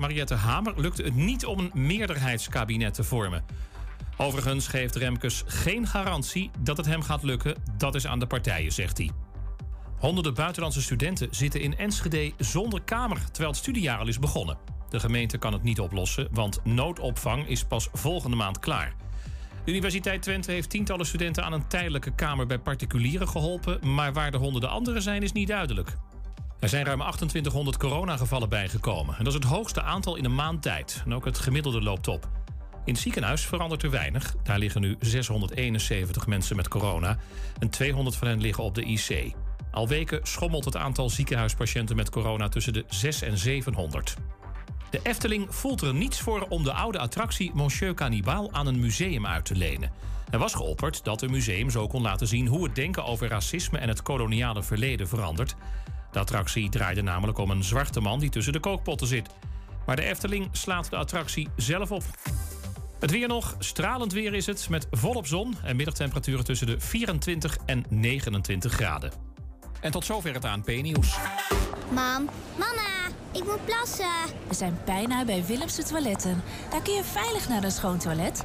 Mariette Hamer lukte het niet om een meerderheidskabinet te vormen. Overigens geeft Remkes geen garantie dat het hem gaat lukken. Dat is aan de partijen, zegt hij. Honderden buitenlandse studenten zitten in Enschede zonder kamer terwijl het studiejaar al is begonnen. De gemeente kan het niet oplossen, want noodopvang is pas volgende maand klaar. De Universiteit Twente heeft tientallen studenten aan een tijdelijke kamer bij particulieren geholpen, maar waar de honderden anderen zijn is niet duidelijk. Er zijn ruim 2800 coronagevallen bijgekomen. En dat is het hoogste aantal in een maand tijd. En ook het gemiddelde loopt op. In het ziekenhuis verandert er weinig. Daar liggen nu 671 mensen met corona. En 200 van hen liggen op de IC. Al weken schommelt het aantal ziekenhuispatiënten met corona tussen de 6 en 700. De Efteling voelt er niets voor om de oude attractie Monsieur Cannibal aan een museum uit te lenen. Er was geopperd dat het museum zo kon laten zien hoe het denken over racisme en het koloniale verleden verandert. De attractie draaide namelijk om een zwarte man die tussen de kookpotten zit. Maar de Efteling slaat de attractie zelf op. Het weer nog. Stralend weer is het met volop zon en middagtemperaturen tussen de 24 en 29 graden. En tot zover het ANP-nieuws. Mam, mama, ik moet plassen. We zijn bijna bij Willemse Toiletten. Daar kun je veilig naar een schoon toilet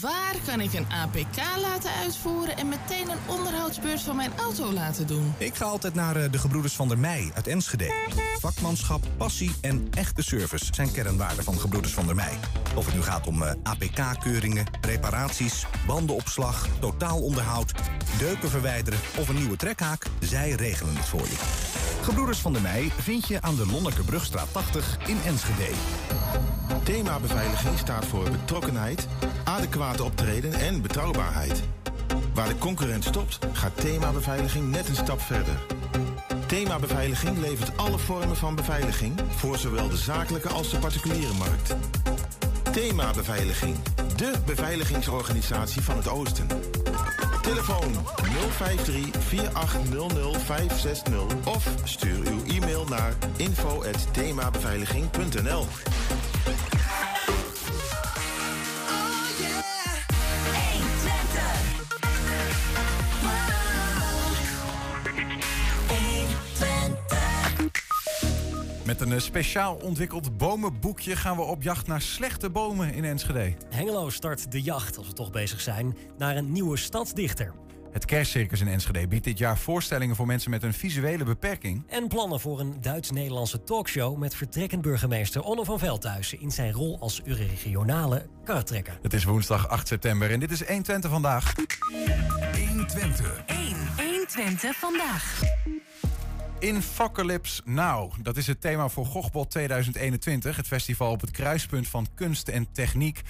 Waar kan ik een APK laten uitvoeren en meteen een onderhoudsbeurt van mijn auto laten doen? Ik ga altijd naar eh, de Gebroeders van der Mei uit Enschede. Vakmanschap, passie en echte service zijn kernwaarden van Gebroeders van der Mei. Of het nu gaat om eh, APK-keuringen, reparaties, bandenopslag, totaalonderhoud, deuken verwijderen of een nieuwe trekhaak, zij regelen het voor je. Gebroeders van der Mei vind je aan de Lonnekerbrugstraat 80 in Enschede. Thema beveiliging staat voor betrokkenheid, adequate optreden en betrouwbaarheid. Waar de concurrent stopt, gaat thema beveiliging net een stap verder. Thema beveiliging levert alle vormen van beveiliging voor zowel de zakelijke als de particuliere markt. Thema beveiliging, de beveiligingsorganisatie van het Oosten. Telefoon 053 4800 560 of stuur uw e-mail naar info@themabeveiliging.nl. Met een eh, speciaal ontwikkeld bomenboekje gaan we op jacht naar slechte bomen in Enschede. Hengelo start de jacht, als we toch bezig zijn, naar een nieuwe stadsdichter. Het kerstcircus in Enschede biedt dit jaar voorstellingen voor mensen met een visuele beperking. En plannen voor een Duits-Nederlandse talkshow met vertrekkend burgemeester Onno van Veldhuizen in zijn rol als regionale karretrekker. Het is woensdag 8 september en dit is 120 vandaag. 120. 1. 120 vandaag. In Apocalypse Now. Dat is het thema voor Gochbot 2021. Het festival op het kruispunt van kunst en techniek.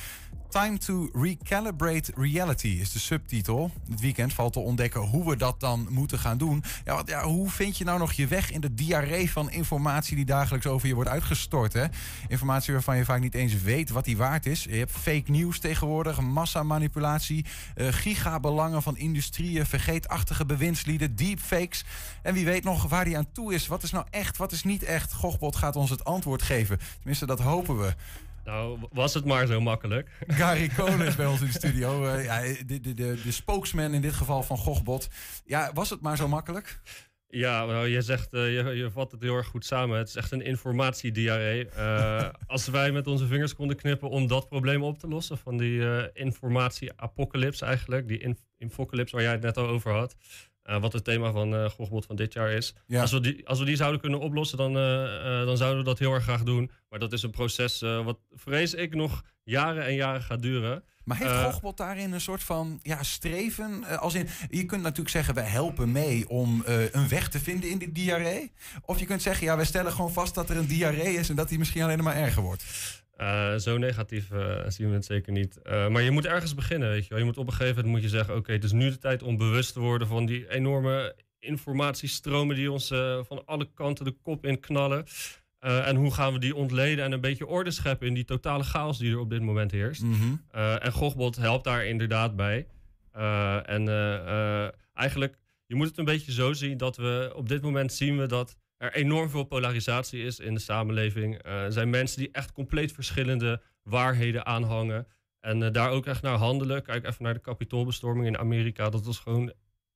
Time to Recalibrate Reality is de subtitel. Het weekend valt te ontdekken hoe we dat dan moeten gaan doen. Ja, want ja, hoe vind je nou nog je weg in de diarree van informatie die dagelijks over je wordt uitgestort? Hè? Informatie waarvan je vaak niet eens weet wat die waard is. Je hebt fake news tegenwoordig, massamanipulatie, uh, gigabelangen van industrieën, vergeetachtige bewindslieden, deepfakes. En wie weet nog waar die aan toe is. Wat is nou echt, wat is niet echt? Gochbot gaat ons het antwoord geven. Tenminste, dat hopen we. Nou, was het maar zo makkelijk. Gary Kolen is bij ons in de studio. Uh, ja, de, de, de, de spokesman in dit geval van Gochbot. Ja, was het maar zo makkelijk? Ja, nou, je zegt, uh, je, je vat het heel erg goed samen. Het is echt een informatiediarree. Uh, als wij met onze vingers konden knippen om dat probleem op te lossen, van die uh, informatie-apocalypse eigenlijk, die inf infocalypse waar jij het net al over had, uh, wat het thema van uh, Gochbot van dit jaar is. Ja. Als, we die, als we die zouden kunnen oplossen, dan, uh, dan zouden we dat heel erg graag doen. Maar dat is een proces wat, vrees ik, nog jaren en jaren gaat duren. Maar heeft Gochbot daarin een soort van ja, streven? als in, je kunt natuurlijk zeggen, wij helpen mee om een weg te vinden in die diarree. Of je kunt zeggen, ja, wij stellen gewoon vast dat er een diarree is en dat die misschien alleen maar erger wordt. Uh, zo negatief uh, zien we het zeker niet. Uh, maar je moet ergens beginnen, weet je wel. Je moet op een gegeven moment moet je zeggen... oké, het is nu de tijd om bewust te worden van die enorme informatiestromen... die ons van alle kanten de kop in knallen. en hoe gaan we die ontleden en een beetje orde scheppen... in die totale chaos die er op dit moment heerst. Mm -hmm. en Gochbot helpt daar inderdaad bij. en eigenlijk, je moet het een beetje zo zien... dat we op dit moment zien we dat er enorm veel polarisatie is in de samenleving. Eh, er zijn mensen die echt compleet verschillende waarheden aanhangen. En eh, daar ook echt naar handelen. Kijk even naar de kapitoolbestorming in Amerika. Dat was gewoon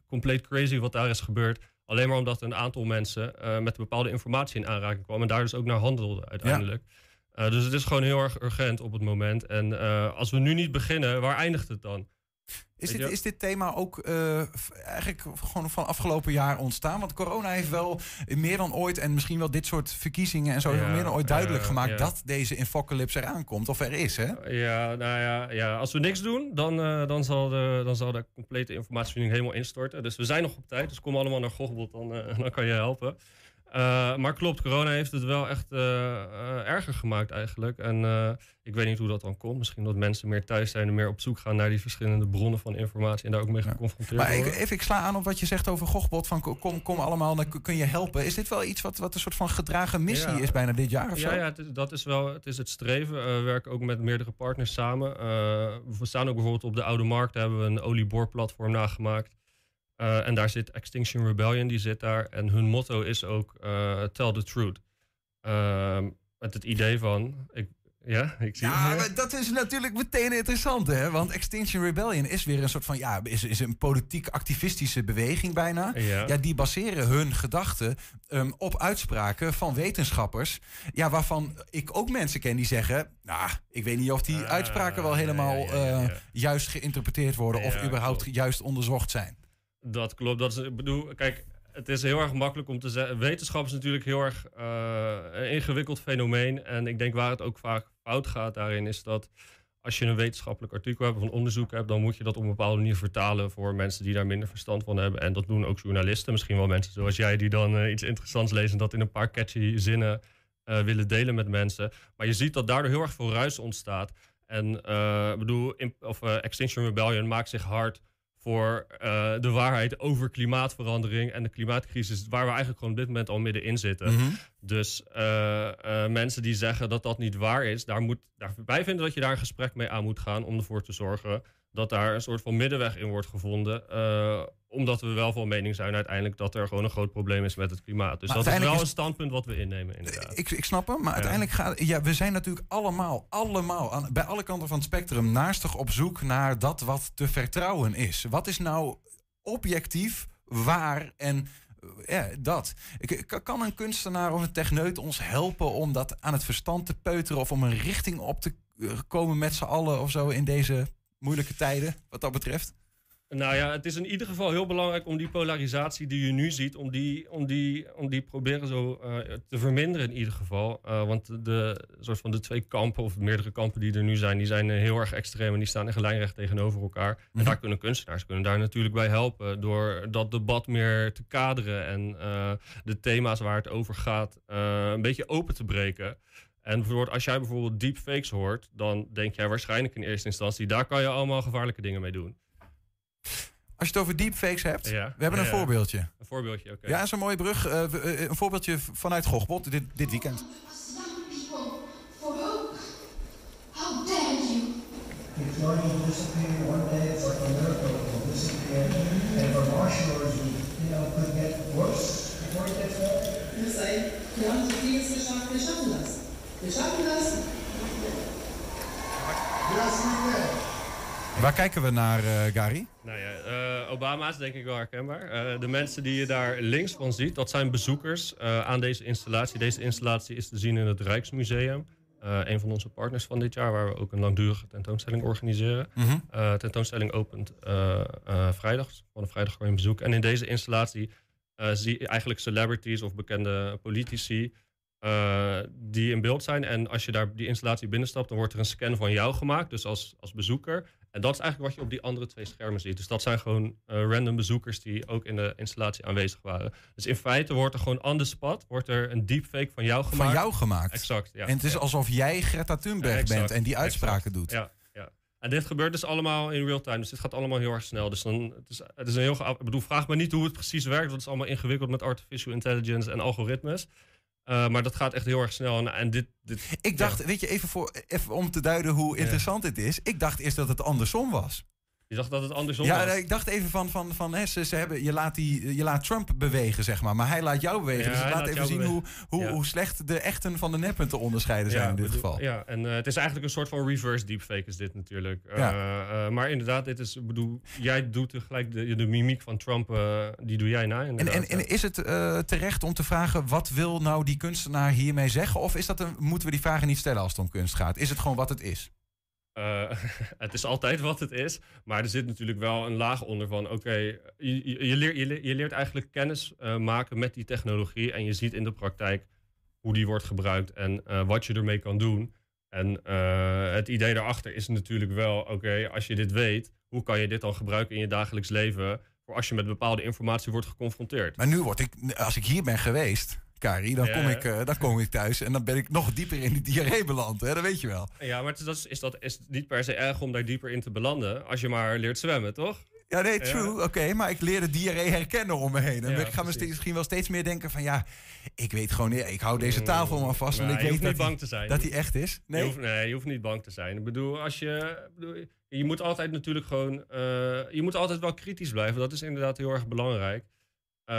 compleet crazy wat daar is gebeurd. Alleen maar omdat een aantal mensen eh, met bepaalde informatie in aanraking kwamen. En daar dus ook naar handelden uiteindelijk. Dus het is gewoon heel erg urgent op het moment. En als we nu niet beginnen, waar eindigt het dan? Is dit, is dit thema ook eh, eigenlijk gewoon van afgelopen jaar ontstaan? Want corona heeft wel meer dan ooit, en misschien wel dit soort verkiezingen en zo, Ja, meer dan ooit duidelijk gemaakt ja. dat deze infocalypse eraan komt. Of er is, hè? Ja, nou ja, ja, als we niks doen, dan, eh, dan, zal, de, dan zal de complete informatievoorziening helemaal instorten. Dus we zijn nog op tijd, dus kom allemaal naar Gochbot, dan, eh, dan kan je helpen. Eh, maar klopt, corona heeft het wel echt eh, eh, erger gemaakt eigenlijk. En ik weet niet hoe dat dan komt. Misschien dat mensen meer thuis zijn en meer op zoek gaan naar die verschillende bronnen van informatie en daar ook mee geconfronteerd Maar ik, worden. even, ik sla aan op wat je zegt over Gochbot, van ko- kom, kom allemaal, dan kun je helpen. Is dit wel iets wat, wat een soort van gedragen missie Ja. is bijna dit jaar of zo? Ja, ja het is, dat is wel het, is het streven. We werken ook met meerdere partners samen. We staan ook bijvoorbeeld op de Oude Markt. Daar hebben we een olieboorplatform nagemaakt. Eh, en daar zit Extinction Rebellion, die zit daar. En hun motto is ook eh, tell the truth. Ehm, met het idee van... Ik, ja, ik zie Ja, maar dat is natuurlijk meteen interessant, hè? Want Extinction Rebellion is weer een soort van, ja, is, is een politiek-activistische beweging bijna. Ja. die baseren hun gedachten ehm, op uitspraken van wetenschappers. Ja, waarvan ik ook mensen ken die zeggen, nou, ik weet niet of die Ah, uitspraken wel helemaal eh, juist geïnterpreteerd worden of überhaupt juist onderzocht zijn. Dat klopt. Dat is, ik bedoel, kijk, het is heel erg makkelijk om te zeggen. Wetenschap is natuurlijk heel erg eh, een ingewikkeld fenomeen. En ik denk waar het ook vaak fout gaat daarin, is dat als je een wetenschappelijk artikel hebt of een onderzoek hebt, dan moet je dat op een bepaalde manier vertalen voor mensen die daar minder verstand van hebben. En dat doen ook journalisten. Misschien wel mensen zoals jij, die dan eh, iets interessants lezen en dat in een paar catchy zinnen eh, willen delen met mensen. Maar je ziet dat daardoor heel erg veel ruis ontstaat. En ik bedoel, of, Extinction Rebellion maakt zich hard voor eh, de waarheid over klimaatverandering en de klimaatcrisis, waar we eigenlijk gewoon op dit moment al middenin zitten. Mhm. Dus eh, eh, mensen die zeggen dat dat niet waar is, daar moet, daar, wij vinden dat je daar een gesprek mee aan moet gaan om ervoor te zorgen dat daar een soort van middenweg in wordt gevonden. eh, omdat we wel van mening zijn uiteindelijk dat er gewoon een groot probleem is met het klimaat. Dus Maar dat is wel een standpunt wat we innemen, inderdaad. Ik, ik snap hem, maar uiteindelijk gaat... Ja, we zijn natuurlijk allemaal, allemaal, aan, bij alle kanten van het spectrum... naastig op zoek naar dat wat te vertrouwen is. Wat is nou objectief, waar en... eh, Ja, dat. Kan een kunstenaar of een techneut ons helpen om dat aan het verstand te peuteren... of om een richting op te eh, komen met z'n allen of zo in deze moeilijke tijden, wat dat betreft? Nou ja, het is in ieder geval heel belangrijk om die polarisatie die je nu ziet, om die, om die, om die proberen zo eh, te verminderen in ieder geval. Eh, want de, soort van de twee kampen, of meerdere kampen die er nu zijn, die zijn eh, heel erg extreem en die staan echt lijnrecht tegenover elkaar. En daar kunnen kunstenaars kunnen daar natuurlijk bij helpen door dat debat meer te kaderen en de thema's waar het over gaat een beetje open te breken. En bijvoorbeeld, als jij bijvoorbeeld deepfakes hoort, dan denk jij waarschijnlijk in eerste instantie, daar kan je allemaal gevaarlijke dingen mee doen. Als je het over deepfakes hebt, Ja. we hebben een Ja. voorbeeldje. Een voorbeeldje, oké. Ja, dat is een mooie brug. Eh, eh, een voorbeeldje vanuit Gochbot dit, dit weekend. For Wir schaffen das. Waar kijken we naar, eh, Gary? Nou ja, eh, Obama is denk ik wel herkenbaar. Eh, de mensen die je daar links van ziet, dat zijn bezoekers eh, aan deze installatie. Deze installatie is te zien in het Rijksmuseum. Eh, een van onze partners van dit jaar, waar we ook een langdurige tentoonstelling organiseren. Eh, tentoonstelling opent eh, eh, vrijdag. Van een vrijdag kan je hem bezoeken. En in deze installatie eh, zie je eigenlijk celebrities of bekende politici eh, die in beeld zijn. En als je daar die installatie binnenstapt, dan wordt er een scan van jou gemaakt, dus als, als bezoeker. En dat is eigenlijk wat je op die andere twee schermen ziet. Dus dat zijn gewoon eh, random bezoekers die ook in de installatie aanwezig waren. Dus in feite wordt er gewoon on the spot wordt er een deepfake van jou gemaakt. Van jou gemaakt. Exact, ja. En het is Ja. alsof jij Greta Thunberg Ja, exact, bent en die exact. uitspraken doet. Ja, ja. En dit gebeurt dus allemaal in real time. Dus dit gaat allemaal heel erg snel. Dus dan, het, is, het is een heel... Ik bedoel, vraag me niet hoe het precies werkt. Dat is allemaal ingewikkeld met artificial intelligence en algoritmes. Eh, maar dat gaat echt heel erg snel. En, en dit, dit, Ik dacht, weet je, even, voor, even om te duiden hoe interessant dit is. Ik dacht eerst dat het andersom was. Je dacht dat het andersom Ja, was. ik dacht even van, van, van hè, ze, ze hebben, je, laat die, je laat Trump bewegen, zeg maar. Maar hij laat jou bewegen. Ja, dus laat laat even zien hoe, bewegen. hoe, Ja. hoe slecht de echten van de neppen te onderscheiden zijn in dit bedoel- geval. Ja, en eh, het is eigenlijk een soort van reverse deepfake is dit natuurlijk. Eh, maar inderdaad, dit is, bedoel, jij doet tegelijk de, de mimiek van Trump, die doe jij na. En, en, en is het terecht om te vragen, wat wil nou die kunstenaar hiermee zeggen? Of is dat een, moeten we die vragen niet stellen als het om kunst gaat? Is het gewoon wat het is? Eh, het is altijd wat het is, maar er zit natuurlijk wel een laag onder van, oké, je, leert, je, leert, eigenlijk kennis eh, maken met die technologie en je ziet in de praktijk hoe die wordt gebruikt en eh, wat je ermee kan doen. En het idee daarachter is natuurlijk wel, oké, als je dit weet, hoe kan je dit dan gebruiken in je dagelijks leven voor als je met bepaalde informatie wordt geconfronteerd? Maar nu word ik, als ik hier ben geweest, Kari, dan, kom ik, eh, dan kom ik thuis en dan ben ik nog dieper in die diarree beland. Hè? Dat weet je wel. Ja, maar het is, dat is, dat is niet per se erg om daar dieper in te belanden, als je maar leert zwemmen, toch? Ja, nee, Ja. true. Oké, maar ik leer de diarree herkennen om me heen. En Ja, ik ga me steeds- misschien wel steeds meer denken van ja, ik weet gewoon, ja, ik hou deze tafel maar vast. Maar want ik je weet hoeft niet dat bang die- te zijn. Dat hij echt is. Nee. Je hoeft, nee, je hoeft niet bang te zijn. Ik bedoel, als je, bedoel, je moet altijd natuurlijk gewoon, eh, je moet altijd wel kritisch blijven. Dat is inderdaad heel erg belangrijk. Eh,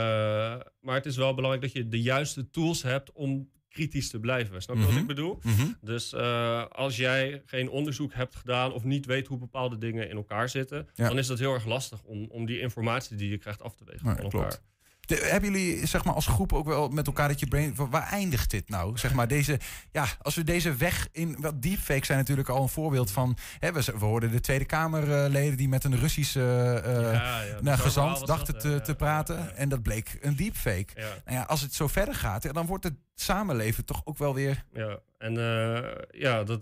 maar het is wel belangrijk dat je de juiste tools hebt om kritisch te blijven. Snap je wat Mhm. ik bedoel? Mhm. Dus eh, als jij geen onderzoek hebt gedaan of niet weet hoe bepaalde dingen in elkaar zitten, Ja. dan is dat heel erg lastig om, om die informatie die je krijgt af te wegen Nee, van klopt. De- hebben jullie zeg maar, als groep ook wel met elkaar dat je brain... Waar eindigt dit nou? Zeg maar, deze, ja, als we deze weg in... Wel, deepfakes zijn natuurlijk al een voorbeeld van... Hè, we, we hoorden de Tweede Kamerleden die met een Russische eh, ja, nou, bizar verhaal gezant dachten dat, te, hè? te praten. En dat bleek een deepfake. Nou ja, als het zo verder gaat, dan wordt het samenleven toch ook wel weer... Ja, en eh, ja, dat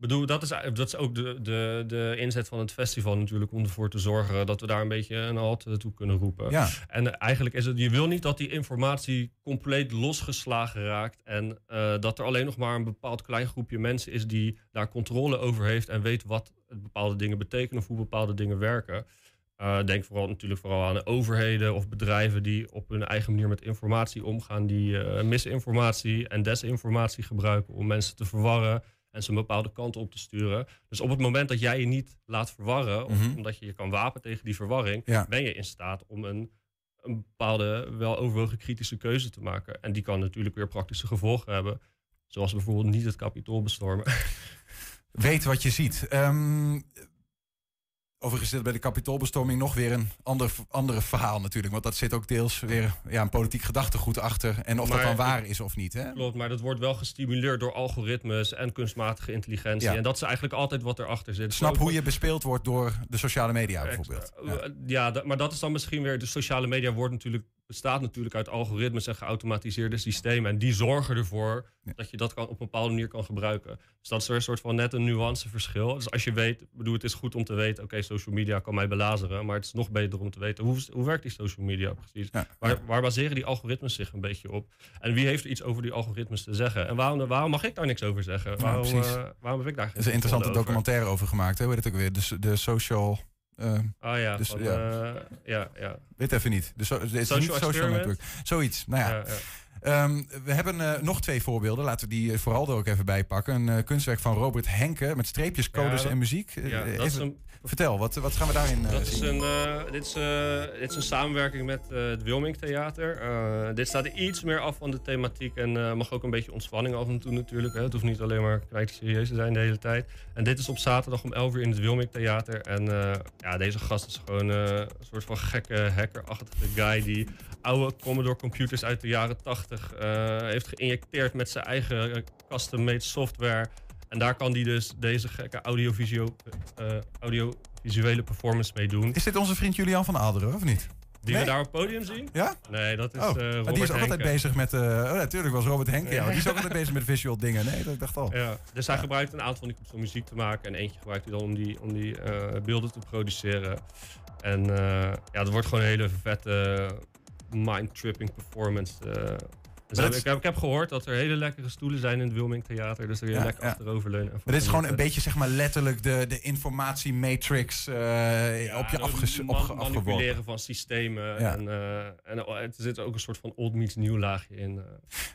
bedoel, dat is, dat is ook de, de, de inzet van het festival natuurlijk om ervoor te zorgen dat we daar een beetje een halt eh, toe kunnen roepen. Ja. En eh, eigenlijk is het, je wil niet dat die informatie compleet losgeslagen raakt en eh, dat er alleen nog maar een bepaald klein groepje mensen is die daar controle over heeft en weet wat bepaalde dingen betekenen of hoe bepaalde dingen werken. Denk vooral natuurlijk vooral aan overheden of bedrijven die op hun eigen manier met informatie omgaan, die misinformatie en desinformatie gebruiken om mensen te verwarren en ze een bepaalde kant op te sturen. Dus op het moment dat jij je niet laat verwarren, of Mhm. omdat je je kan wapen tegen die verwarring, Ja. ben je in staat om een, een bepaalde wel overwogen kritische keuze te maken. En die kan natuurlijk weer praktische gevolgen hebben. Zoals bijvoorbeeld niet het kapitool bestormen. Weet wat je ziet. Ehm, overigens zit bij de kapitoolbestorming nog weer een ander, andere verhaal natuurlijk. Want dat zit ook deels weer ja, een politiek gedachtegoed achter. En of dat dan waar is of niet. Hè? Klopt, maar dat wordt wel gestimuleerd door algoritmes en kunstmatige intelligentie. Ja. En dat is eigenlijk altijd wat erachter zit. Snap hoe je bespeeld wordt door de sociale media bijvoorbeeld. Eh, Ja, da- maar dat is dan misschien weer. De sociale media wordt natuurlijk, bestaat natuurlijk uit algoritmes en geautomatiseerde systemen. En die zorgen ervoor dat je dat kan, op een bepaalde manier kan gebruiken. Dus dat is weer een soort van net een nuanceverschil. Dus als je weet, bedoel, het is goed om te weten, oké, social media kan mij belazeren. Maar het is nog beter om te weten, hoe, hoe werkt die social media precies? Waar, waar baseren die algoritmes zich een beetje op? En wie heeft er iets over die algoritmes te zeggen? En waarom, waarom mag ik daar niks over zeggen? Waarom, precies. eh, waarom heb ik daar Er geen is een interessante over? documentaire over gemaakt. Hè? Hoe heet het ook weer? De, de social... eh, Ah ja, dus, van, ja. eh, ja, ja. Weet even niet. De so, is niet Social social network. Zoiets. Nou ja. Ja, ja. Ehm, we hebben eh, nog twee voorbeelden. Laten we die eh, vooral er ook even bij pakken. Een eh, kunstwerk van Robert Henke met streepjes, codes Ja, dat- en muziek. Ja, even- een- Vertel, wat, wat gaan we daarin Dat is een, dit, is, dit is een samenwerking met het Wilming Theater. Dit staat iets meer af van de thematiek en mag ook een beetje ontspanning af en toe natuurlijk. Hè. Het hoeft niet alleen maar kwijt serieus te zijn de hele tijd. En dit is op zaterdag om 11 uur in het Wilming Theater. En ja, deze gast is gewoon een soort van gekke hackerachtige guy die oude Commodore computers uit de jaren 80 eh, heeft geïnjecteerd met zijn eigen eh, custom-made software. En daar kan hij dus deze gekke audiovisueel, eh, audiovisuele performance mee doen. Is dit onze vriend Julian van Aalderen, of niet? Die Nee? we daar op het podium zien? Ja? Nee, dat is oh, eh, maar Robert die is ook altijd bezig met... eh, oh, natuurlijk was Robert Henke. Ja, die is ook altijd bezig met visual dingen. Nee, dat dacht al. Ja, dus hij gebruikt een aantal van die clips om muziek te maken. En eentje gebruikt hij dan om die, om die eh, beelden te produceren. En eh, ja, dat wordt gewoon een hele vette mind-tripping performance. eh. Dus ik, heb, ik heb gehoord dat er hele lekkere stoelen zijn in het Wilming Theater. Dus kun je Ja, lekker ja. achteroverleunen. en Maar dit is gewoon een beetje, zeg maar, letterlijk de, de informatiematrix eh op je Ja, afges, man- afgeworpen. manipuleren van systemen. En, eh, en er zit ook een soort van old meets nieuw laagje in. We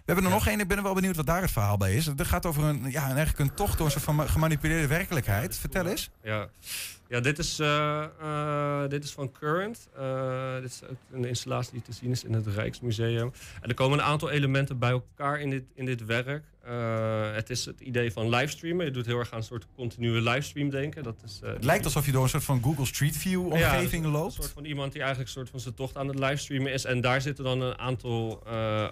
hebben er nog één, ik ben wel benieuwd wat daar het verhaal bij is. Het gaat over een, ja, eigenlijk een tocht door een soort van ma- gemanipuleerde werkelijkheid. Vertel eens. Ja. Ja, dit is, eh, eh, dit is van Current. Eh, dit is ook een installatie die te zien is in het Rijksmuseum. En er komen een aantal elementen bij elkaar in dit, in dit werk. Het is het idee van livestreamen. Je doet heel erg aan een soort continue livestream denken. Dat is, Het lijkt alsof je door een soort van Google Street View omgeving ja, loopt. Een soort van iemand die eigenlijk een soort van zijn tocht aan het livestreamen is. En daar zitten dan een aantal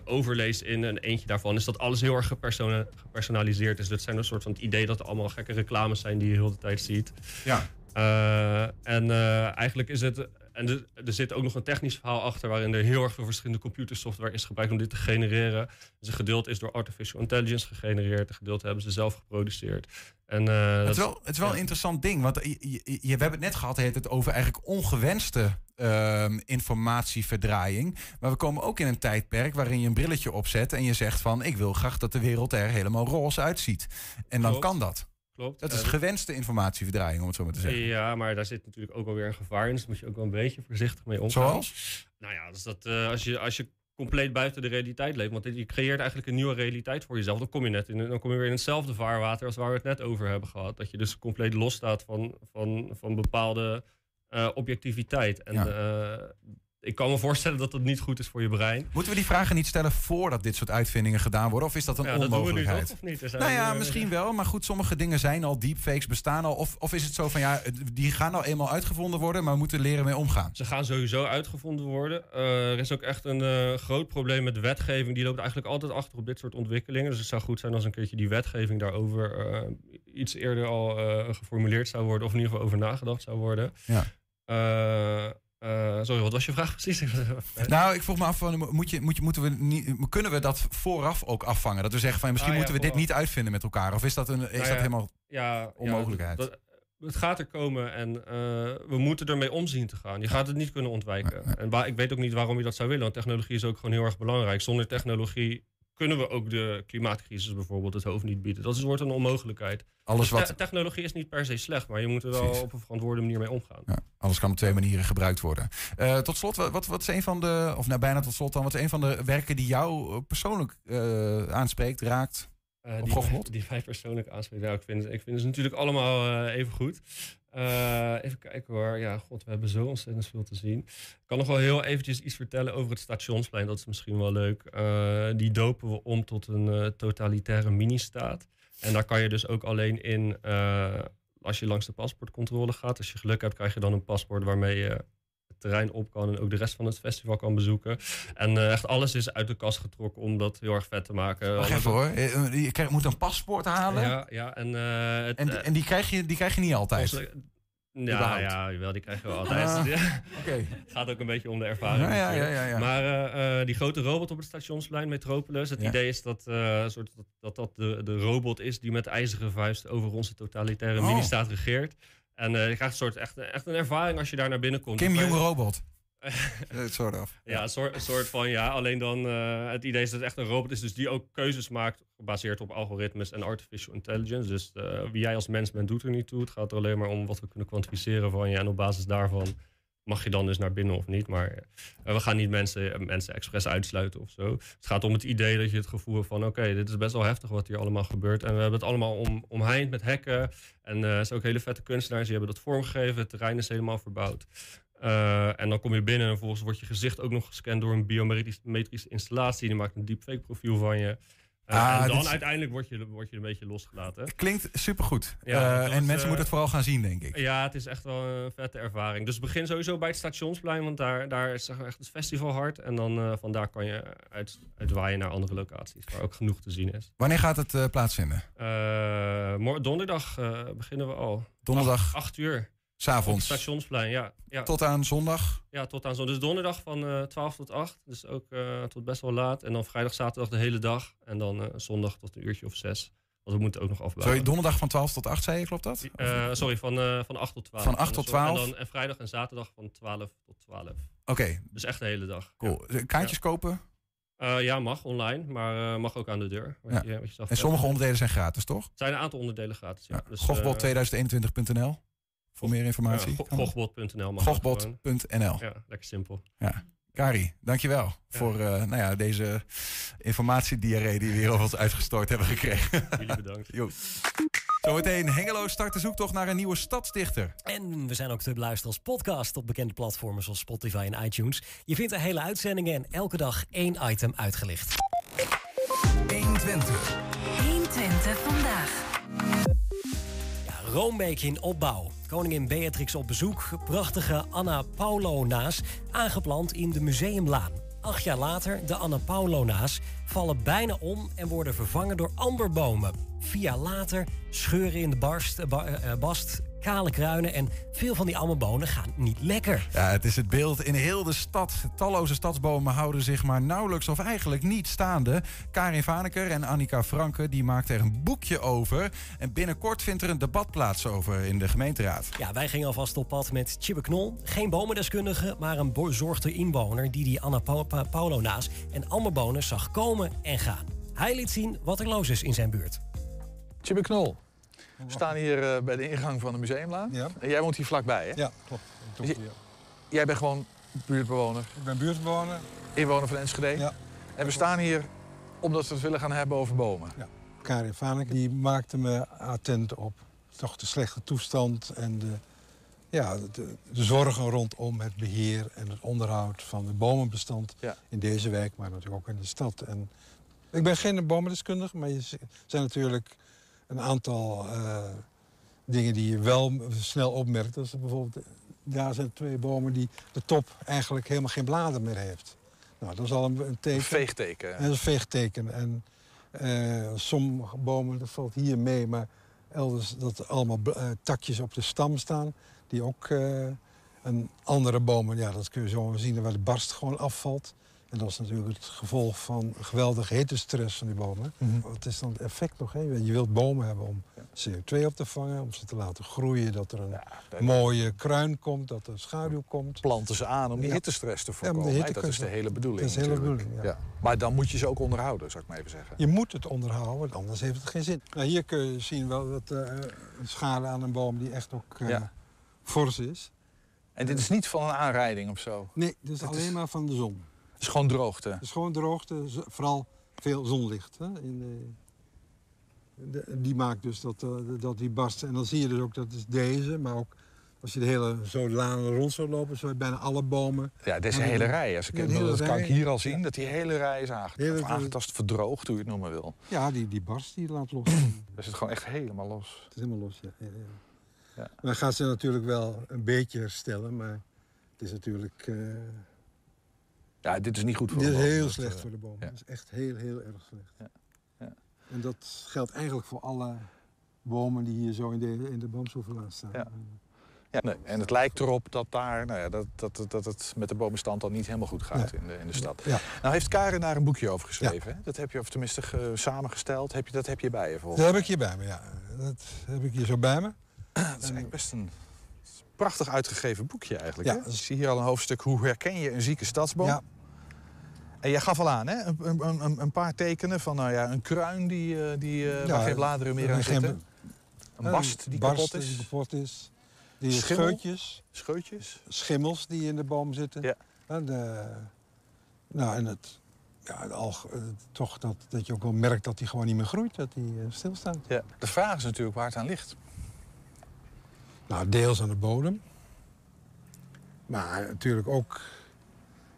overlays in. En eentje daarvan is dat alles heel erg gepersona- gepersonaliseerd is. Dat zijn een soort van het idee dat er allemaal gekke reclames zijn die je heel de tijd ziet. Ja. Eh, en eh, eigenlijk is het. En er, er zit ook nog een technisch verhaal achter waarin er heel erg veel verschillende computersoftware is gebruikt om dit te genereren. Dus een gedeelte is door artificial intelligence gegenereerd, een gedeelte hebben ze zelf geproduceerd. En, eh, Het is wel, het is wel ja. een interessant ding, want je, je, je- we hebben het net gehad heet het over eigenlijk ongewenste ehm, informatieverdraaiing. Maar we komen ook in een tijdperk waarin je een brilletje opzet en je zegt van ik wil graag dat de wereld er helemaal roze uitziet. En dan Klopt. kan dat. Klopt. Dat is En- gewenste informatieverdraaiing, om het zo maar te zeggen. Ja, maar daar zit natuurlijk ook alweer een gevaar in. Dus daar moet je ook wel een beetje voorzichtig mee omgaan. Zoals? Nou ja, dus dat, eh, als, je, als je compleet buiten de realiteit leeft. Want je creëert eigenlijk een nieuwe realiteit voor jezelf. Dan kom je, net in, dan kom je weer in hetzelfde vaarwater als waar we het net over hebben gehad. Dat je dus compleet losstaat van, van, van bepaalde eh, objectiviteit. En Ja. eh, ik kan me voorstellen dat dat niet goed is voor je brein. Moeten we die vragen niet stellen voordat dit soort uitvindingen gedaan worden? Of is dat een Ja, dat doen we nu onmogelijkheid? toch, of niet? Nou ja, eh, misschien wel. Maar goed, sommige dingen zijn al, deepfakes bestaan al. Of, of is het zo van, ja, die gaan al eenmaal uitgevonden worden... maar we moeten leren mee omgaan? Ze gaan sowieso uitgevonden worden. Eh, er is ook echt een eh, groot probleem met wetgeving. Die loopt eigenlijk altijd achter op dit soort ontwikkelingen. Dus het zou goed zijn als een keertje die wetgeving daarover iets eerder al geformuleerd zou worden. Of in ieder geval over nagedacht zou worden. Ja. Eh, eh, sorry, wat was je vraag precies? Nou, ik vroeg me af, van, moet je, moet je, moeten we niet, kunnen we dat vooraf ook afvangen? Dat we zeggen van, misschien Ah, ja, moeten we dit niet uitvinden met elkaar. Of is dat, een, is Nou dat ja, helemaal ja, onmogelijkheid? Dat- het gaat er komen en eh, we moeten ermee omzien te gaan. Je gaat het niet kunnen ontwijken. En waar, ik weet ook niet waarom je dat zou willen, want technologie is ook gewoon heel erg belangrijk. Zonder technologie kunnen we ook de klimaatcrisis bijvoorbeeld het hoofd niet bieden. Dat is, wordt een onmogelijkheid. Alles Dus wat- te- technologie is niet per se slecht, maar je moet er wel Precies. op een verantwoorde manier mee omgaan. Ja, alles kan op twee manieren gebruikt worden. Eh, tot slot, wat, wat, is een van de, of nou bijna tot slot dan, wat is een van de werken die jou eh, persoonlijk eh, aanspreekt, raakt? Die, Gochbot? die wij persoonlijk aanspreken. Nou, ik, vind, ik vind ze natuurlijk allemaal even goed. Eh, even kijken hoor. Ja, god, we hebben zo ontzettend veel te zien. Ik kan nog wel heel eventjes iets vertellen over het stationsplein. Dat is misschien wel leuk. Eh, die dopen we om tot een eh, totalitaire mini-staat. En daar kan je dus ook alleen in... als je langs de paspoortcontrole gaat. Als je geluk hebt, krijg je dan een paspoort waarmee je terrein op kan en ook de rest van het festival kan bezoeken. En eh, echt alles is uit de kast getrokken om dat heel erg vet te maken. Wacht even hoor, Eh, je krijgt- moet een paspoort halen. ja, ja, en, eh, het, En, eh, en die, krijg je, die krijg je niet altijd. onze- ja, ja, jawel, die krijgen we altijd. Ah, Ja. Oké. Het gaat ook een beetje om de ervaring. Ja, ja, ja. Maar eh, eh, die grote robot op het stationsplein, Metropolis. Het idee is dat, eh, soort, dat, dat dat de, de robot is die met ijzeren vuist over onze totalitaire Oh. mini-staat regeert. En eh, je krijgt een soort, echt, echt een ervaring als je daar naar binnen komt. Kim je- Robot. Soort of. Ja, een soort, soort van ja. Alleen dan eh, het idee is dat het echt een robot is, dus die ook keuzes maakt gebaseerd op algoritmes en artificial intelligence. Dus eh, wie jij als mens bent, doet er niet toe. Het gaat er alleen maar om wat we kunnen kwantificeren van je. En op basis daarvan mag je dan dus naar binnen of niet. Maar eh, we gaan niet mensen, mensen expres uitsluiten of zo. Het gaat om het idee dat je het gevoel hebt van oké, dit is best wel heftig wat hier allemaal gebeurt. En we hebben het allemaal om, omheind met hekken. En eh, er zijn ook hele vette kunstenaars die hebben dat vormgegeven. Het terrein is helemaal verbouwd. Eh, en dan kom je binnen en vervolgens wordt je gezicht ook nog gescand door een biometrische installatie. Die maakt een deepfake profiel van je. Ah, en dan is- uiteindelijk word je, word je een beetje losgelaten. Klinkt supergoed. Ja, Eh, en mensen eh, moeten het vooral gaan zien, denk ik. Ja, het is echt wel een vette ervaring. Dus begin sowieso bij het stationsplein, want daar, daar is echt het festival hard. En dan eh vandaar kan je uit, uitwaaien naar andere locaties, waar ook genoeg te zien is. Wanneer gaat het plaatsvinden? Donderdag beginnen we al. Donderdag? Acht, acht uur. S'avonds? Stationsplein, ja. ja. Tot aan zondag? Ja, tot aan zo. Dus donderdag van eh 12 tot 8. Dus ook eh, tot best wel laat. En dan vrijdag, zaterdag de hele dag. En dan eh, zondag tot een uurtje of zes. Want we moeten ook nog afbouwen. Sorry, donderdag van 12 tot 8 zei je, klopt dat? Eh, sorry, van, eh, van 8 tot 12. Van 8 tot En dan- 12? En, dan, en vrijdag en zaterdag van 12 tot 12. Oké. Dus echt de hele dag. Cool. Kaartjes kopen? Eh, ja, mag online, maar eh, mag ook aan de deur. Ja. je, je En sommige onderdelen zijn gratis, toch? Het zijn een aantal onderdelen gratis. Ja. Dus, Gochbot2021.nl voor meer informatie. Ja, gochbot.nl. Gochbot.nl. Ja, lekker simpel. Ja. Kari, dankjewel voor eh, nou ja, deze informatiediarree die we hier over ons uitgestort hebben gekregen. Jullie bedankt. Jo. Zometeen Hengelo start de zoektocht naar een nieuwe stadsdichter. En we zijn ook te beluisteren als podcast op bekende platformen zoals Spotify en iTunes. Je vindt de hele uitzendingen en elke dag één item uitgelicht. 120. 120 vandaag. Roombeek in opbouw. Koningin Beatrix op bezoek. Prachtige Anna Paulo-naas aangeplant in de Museumlaan. Acht jaar later, de Anna Paulo-naas vallen bijna om en worden vervangen door amberbomen. Vier jaar later scheuren in de barst, ba- eh, bast, kale kruinen en veel van die amberbonen gaan niet lekker. Ja, het is het beeld in heel de stad. Talloze stadsbomen houden zich maar nauwelijks of eigenlijk niet staande. Karin Vaneker en Annika Franke die maakten er een boekje over. En binnenkort vindt er een debat plaats over in de gemeenteraad. Ja, wij gingen alvast op pad met Chibbe Knol. Geen bomendeskundige, maar een bezorgde inwoner... die die Anna Pa- Pa- Paulo-naas en amberbonen zag komen en gaan. Hij liet zien wat er los is in zijn buurt. Chibbe Knol. We staan hier eh, bij de ingang van de museumlaan. Ja. En jij woont hier vlakbij, hè? Ja, klopt. Dus je- Jij bent gewoon buurtbewoner, Ik ben buurtbewoner. inwoner van Enschede. Ja. En we staan hier omdat we het willen gaan hebben over bomen. Karin Vanek, die maakte me attent op toch de slechte toestand en de, ja, de, de zorgen rondom het beheer en het onderhoud van het bomenbestand Ja. in deze wijk, maar natuurlijk ook in de stad. En ik ben geen bomendeskundige, maar er zijn natuurlijk een aantal eh, dingen die je wel snel opmerkt. Dat is bijvoorbeeld, daar zijn twee bomen die de top eigenlijk helemaal geen bladeren meer heeft. Nou, dat is al een, een teken. Een veegteken. En dat is een veegteken. En eh, sommige bomen, dat valt hier mee, maar elders dat er allemaal eh, takjes op de stam staan. Die ook eh, een andere bomen, ja, dat kun je zo zien waar de barst gewoon afvalt. En dat is natuurlijk het gevolg van geweldige hittestress van die bomen. Mhm. Wat is dan het effect nog? Hè? Je wilt bomen hebben om CO2 op te vangen, om ze te laten groeien, dat er een mooie kruin komt, dat er schaduw komt. Planten ze aan om die Ja. hittestress te voorkomen. dat is de hele bedoeling. Dat is de hele natuurlijk. bedoeling, ja. Maar dan moet je ze ook onderhouden, zou ik maar even zeggen. Je moet het onderhouden, anders heeft het geen zin. Nou, hier kun je zien wel dat een schade aan een boom die echt ook eh, fors is. En dit is niet van een aanrijding of zo? Nee, dit is alleen is- maar van de zon. Het is gewoon droogte. Het is gewoon droogte, vooral veel zonlicht. Hè? In de, de- die maakt dus dat, eh, dat die barst. En dan zie je dus ook, dat is deze, maar ook als je de hele zo laan rond zou lopen, zo bijna alle bomen. Ja, deze Maar hele die- rij. Als ik, Ja, hele dat kan ik hier al zien, dat die hele rij is aangetast, Hele- aangetast verdroogd, hoe je het noemen wil. Ja, die, die barst die laat los. Dat zit gewoon echt helemaal los. Het is helemaal los, ja. ja, ja. Ja. Maar gaat ze natuurlijk wel een beetje herstellen, maar het is natuurlijk... eh, Ja, dit is niet goed voor Dit de is boom. heel Dat, slecht eh, voor de boom. ja. Dat is echt heel, heel erg slecht. Ja. Ja. En dat geldt eigenlijk voor alle bomen die hier zo in de, in de boomsoeverlaan staan. Ja. Ja, nee. En het lijkt erop dat, daar, nou ja, dat, dat, dat het met de bomenstand dan niet helemaal goed gaat in, de, in de stad. Ja. Nou heeft Karen daar een boekje over geschreven. Hè? Dat heb je, of tenminste ge- samengesteld. Heb je, dat heb je bij je volgens Dat heb ik hier bij me, ja. Dat heb ik hier zo bij me. Dat is eigenlijk best een prachtig uitgegeven boekje eigenlijk. Ja, hè? Ik zie hier al een hoofdstuk hoe herken je een zieke stadsboom. Ja. En jij gaf al aan, hè? Een, een, een, een paar tekenen van nou ja, een kruin die, eh, die, eh, waar geen bladeren meer er aan zitten. Een bast die barst kapot is. die kapot is. Die Schimmel. scheutjes. Scheutjes. Schimmels die in de boom zitten. Ja. En, de, nou, en het, ja, het alg- eh, toch dat, dat je ook wel merkt dat die gewoon niet meer groeit. Dat die eh, stilstaat. Ja. De vraag is natuurlijk waar het aan ligt. Nou, deels aan de bodem. Maar natuurlijk ook...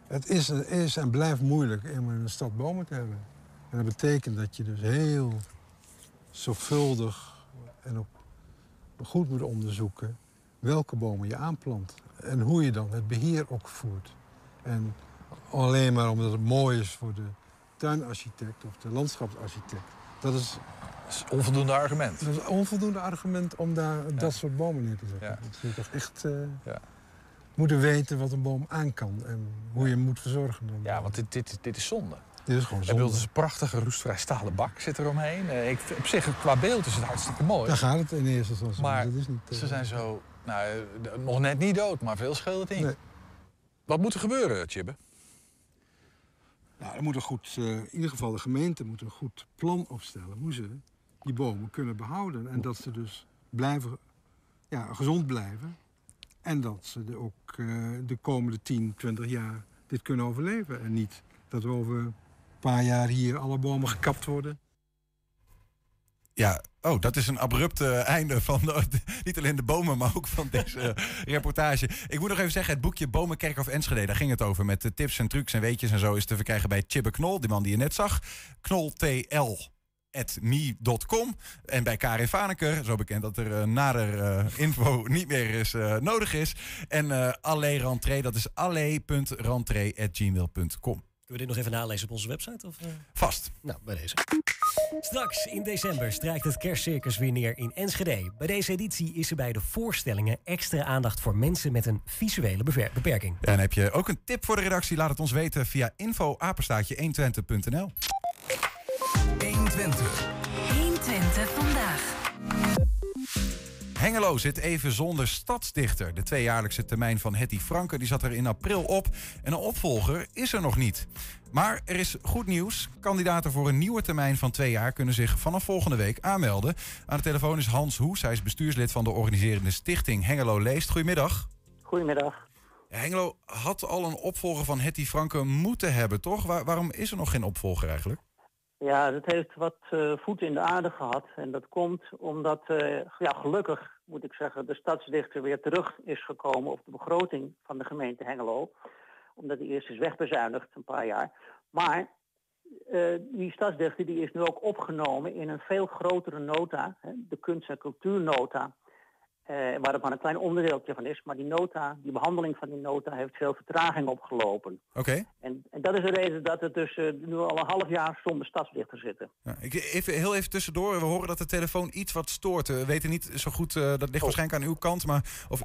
Het is, is en blijft moeilijk om in een stad bomen te hebben. En dat betekent dat je dus heel zorgvuldig en ook goed moet onderzoeken... welke bomen je aanplant. En hoe je dan het beheer ook voert. En alleen maar omdat het mooi is voor de tuinarchitect of de landschapsarchitect. Dat is, Dat is onvoldoende argument. dat is een onvoldoende argument om daar dat soort bomen neer te zetten. Ja. Dat je toch echt eh, Ja. Moeten weten wat een boom aan kan en hoe je hem moet verzorgen. Dan. Ja, want dit, dit, dit is zonde. Dit is gewoon Ik bedoel, zonde. het is een prachtige roestvrij stalen bak zit er omheen. Eh, Ik, op zich, qua beeld is het hartstikke mooi. Daar gaat het in eerste instantie. Maar Dat is niet, eh, ze zijn zo, nou, eh, nog net niet dood, maar veel scheelt het niet. Nee. Wat moet er gebeuren, Chibbe? Nou, er moet een goed, eh, in ieder geval de gemeente moet een goed plan opstellen hoe ze die bomen kunnen behouden. En dat ze dus blijven, ja, gezond blijven. En dat ze ook eh, de komende 10, 20 jaar dit kunnen overleven. En niet dat er over een paar jaar hier alle bomen gekapt worden. Ja, Oh, dat is een abrupt eh, einde van niet alleen de bomen, maar ook van deze reportage. Ik moet nog even zeggen, het boekje Bomen, Kerkhof, Enschede, daar ging het over. Met de tips en trucs en weetjes en zo is te verkrijgen bij Chibbe Knol, die man die je net zag. knoltl.me.com. En bij Karin Vaneker, zo bekend dat er eh, nader eh, info niet meer is, eh, nodig is. En Allee Rentree, dat is allee.rentree.gmail.com. Kunnen we dit nog even nalezen op onze website? Of? Vast. Nou, bij deze. Straks in december strijkt het kerstcircus weer neer in Enschede. Bij deze editie is er bij de voorstellingen extra aandacht voor mensen met een visuele beperking. En heb je ook een tip voor de redactie? Laat het ons weten via info-120.nl. 120. 120 vandaag. Hengelo zit even zonder stadsdichter. De tweejaarlijkse termijn van Hetty Franke die zat er in april op. En een opvolger is er nog niet. Maar er is goed nieuws. Kandidaten voor een nieuwe termijn van twee jaar kunnen zich vanaf volgende week aanmelden. Aan de telefoon is Hans Hoes. Hij is bestuurslid van de organiserende stichting Hengelo Leest. Goedemiddag. Goedemiddag. Hengelo had al een opvolger van Hetty Franke moeten hebben, toch? Waar- waarom is er nog geen opvolger eigenlijk? Ja, dat heeft wat eh voet in de aarde gehad. En dat komt omdat, eh, ja, gelukkig moet ik zeggen, de stadsdichter weer terug is gekomen op de begroting van de gemeente Hengelo. Omdat die eerst is wegbezuinigd, een paar jaar. Maar eh, die stadsdichter die is nu ook opgenomen in een veel grotere nota, hè, de kunst- en cultuurnota. Eh, waar het maar een klein onderdeeltje van is. Maar die nota, die behandeling van die nota heeft veel vertraging opgelopen. Oké. En, en dat is de reden dat we dus eh, nu al een half jaar zonder stadsdichter zitten. Ja, ik, even, heel even tussendoor. We horen dat de telefoon iets wat stoort. We weten niet zo goed, eh, dat ligt waarschijnlijk aan uw kant. Maar of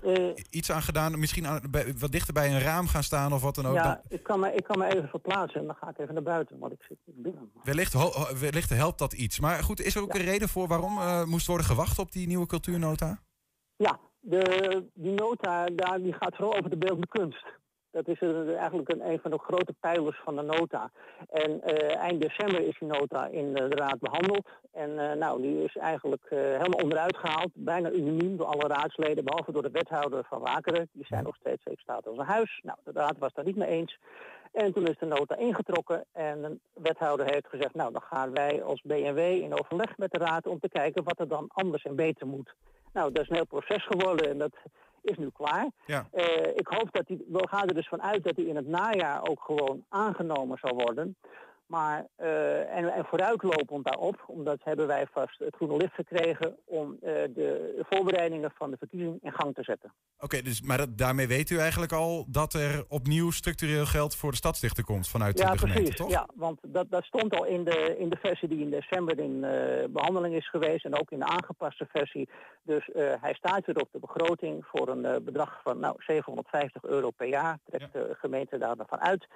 iets aan gedaan, misschien aan, bij- wat dichter bij een raam gaan staan of wat dan ook. ja, Dan- ik kan, me, ik kan me even verplaatsen en dan ga ik even naar buiten, want ik zit binnen. wellicht, ho- wellicht helpt dat iets. Maar goed, is er ook een reden voor waarom moest worden gewacht op die nieuwe cultuurnota? Ja, de, die nota daar, die gaat vooral over de beeldende kunst. Dat is eigenlijk een, een van de grote pijlers van de nota. En eh, eind december is die nota in de raad behandeld. En eh, nou, die is eigenlijk eh, helemaal onderuit gehaald. Bijna unaniem door alle raadsleden, behalve door de wethouder van Wakeren. Die zijn nog steeds, ik staat als een huis. Nou, de raad was daar niet mee eens. En toen is de nota ingetrokken en de wethouder heeft gezegd... nou, dan gaan wij als BNW in overleg met de raad om te kijken wat er dan anders en beter moet. Nou, dat is een heel proces geworden en dat is nu klaar. Ja. Eh, ik hoop dat die, we gaan er dus vanuit dat die in het najaar ook gewoon aangenomen zal worden. Maar, eh, en, en vooruitlopend daarop, omdat hebben wij vast het groene licht gekregen om eh, de voorbereidingen van de verkiezing in gang te zetten. Oké, dus, maar dat, daarmee weet u eigenlijk al dat er opnieuw structureel geld voor de stadsdichter komt vanuit ja, de gemeente, precies. toch? Ja, want dat, dat stond al in de, in de versie die in december in eh, behandeling is geweest en ook in de aangepaste versie. Dus hij staat weer op de begroting voor een bedrag van nou, 750 euro per jaar. Trekt de gemeente daarvan uit.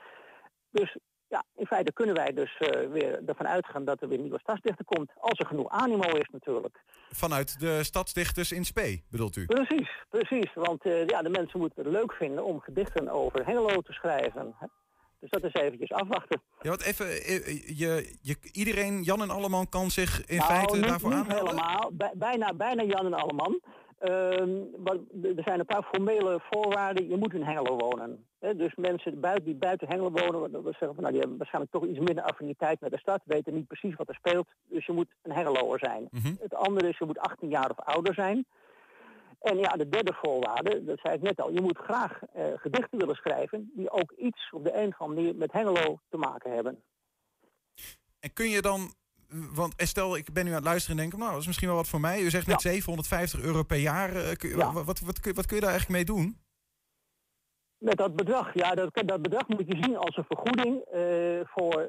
Dus ja, in feite kunnen wij dus eh, weer ervan uitgaan dat er weer een nieuwe stadsdichter komt. Als er genoeg animo is natuurlijk. Vanuit de stadsdichters in Spee, bedoelt u? Precies, precies. Want eh, ja, de mensen moeten het leuk vinden om gedichten over Hengelo te schrijven. hè. Dus dat is eventjes afwachten. Ja, wat even, eh, je, je, iedereen, Jan en Alleman, kan zich in nou, feite niet, daarvoor niet aanmelden? helemaal. Bij- bijna, bijna Jan en Alleman. Ehm, maar er zijn een paar formele voorwaarden. Je moet in Hengelo wonen. Dus mensen buiten, die buiten Hengelo wonen, dat zeggen van, nou, die hebben waarschijnlijk toch iets minder affiniteit met de stad, weten niet precies wat er speelt. Dus je moet een Hengeloer zijn. Mhm. Het andere is, je moet 18 jaar of ouder zijn. En ja, de derde voorwaarde, dat zei ik net al, je moet graag eh, gedichten willen schrijven die ook iets op de een of andere manier met Hengelo te maken hebben. En kun je dan, want eh, stel ik ben nu aan het luisteren en denk, nou, dat is misschien wel wat voor mij. U zegt net 750 euro per jaar. eh, kun je- Ja. wat, wat, wat, kun- wat kun je daar eigenlijk mee doen? Met dat bedrag, ja, dat, dat bedrag moet je zien als een vergoeding eh, voor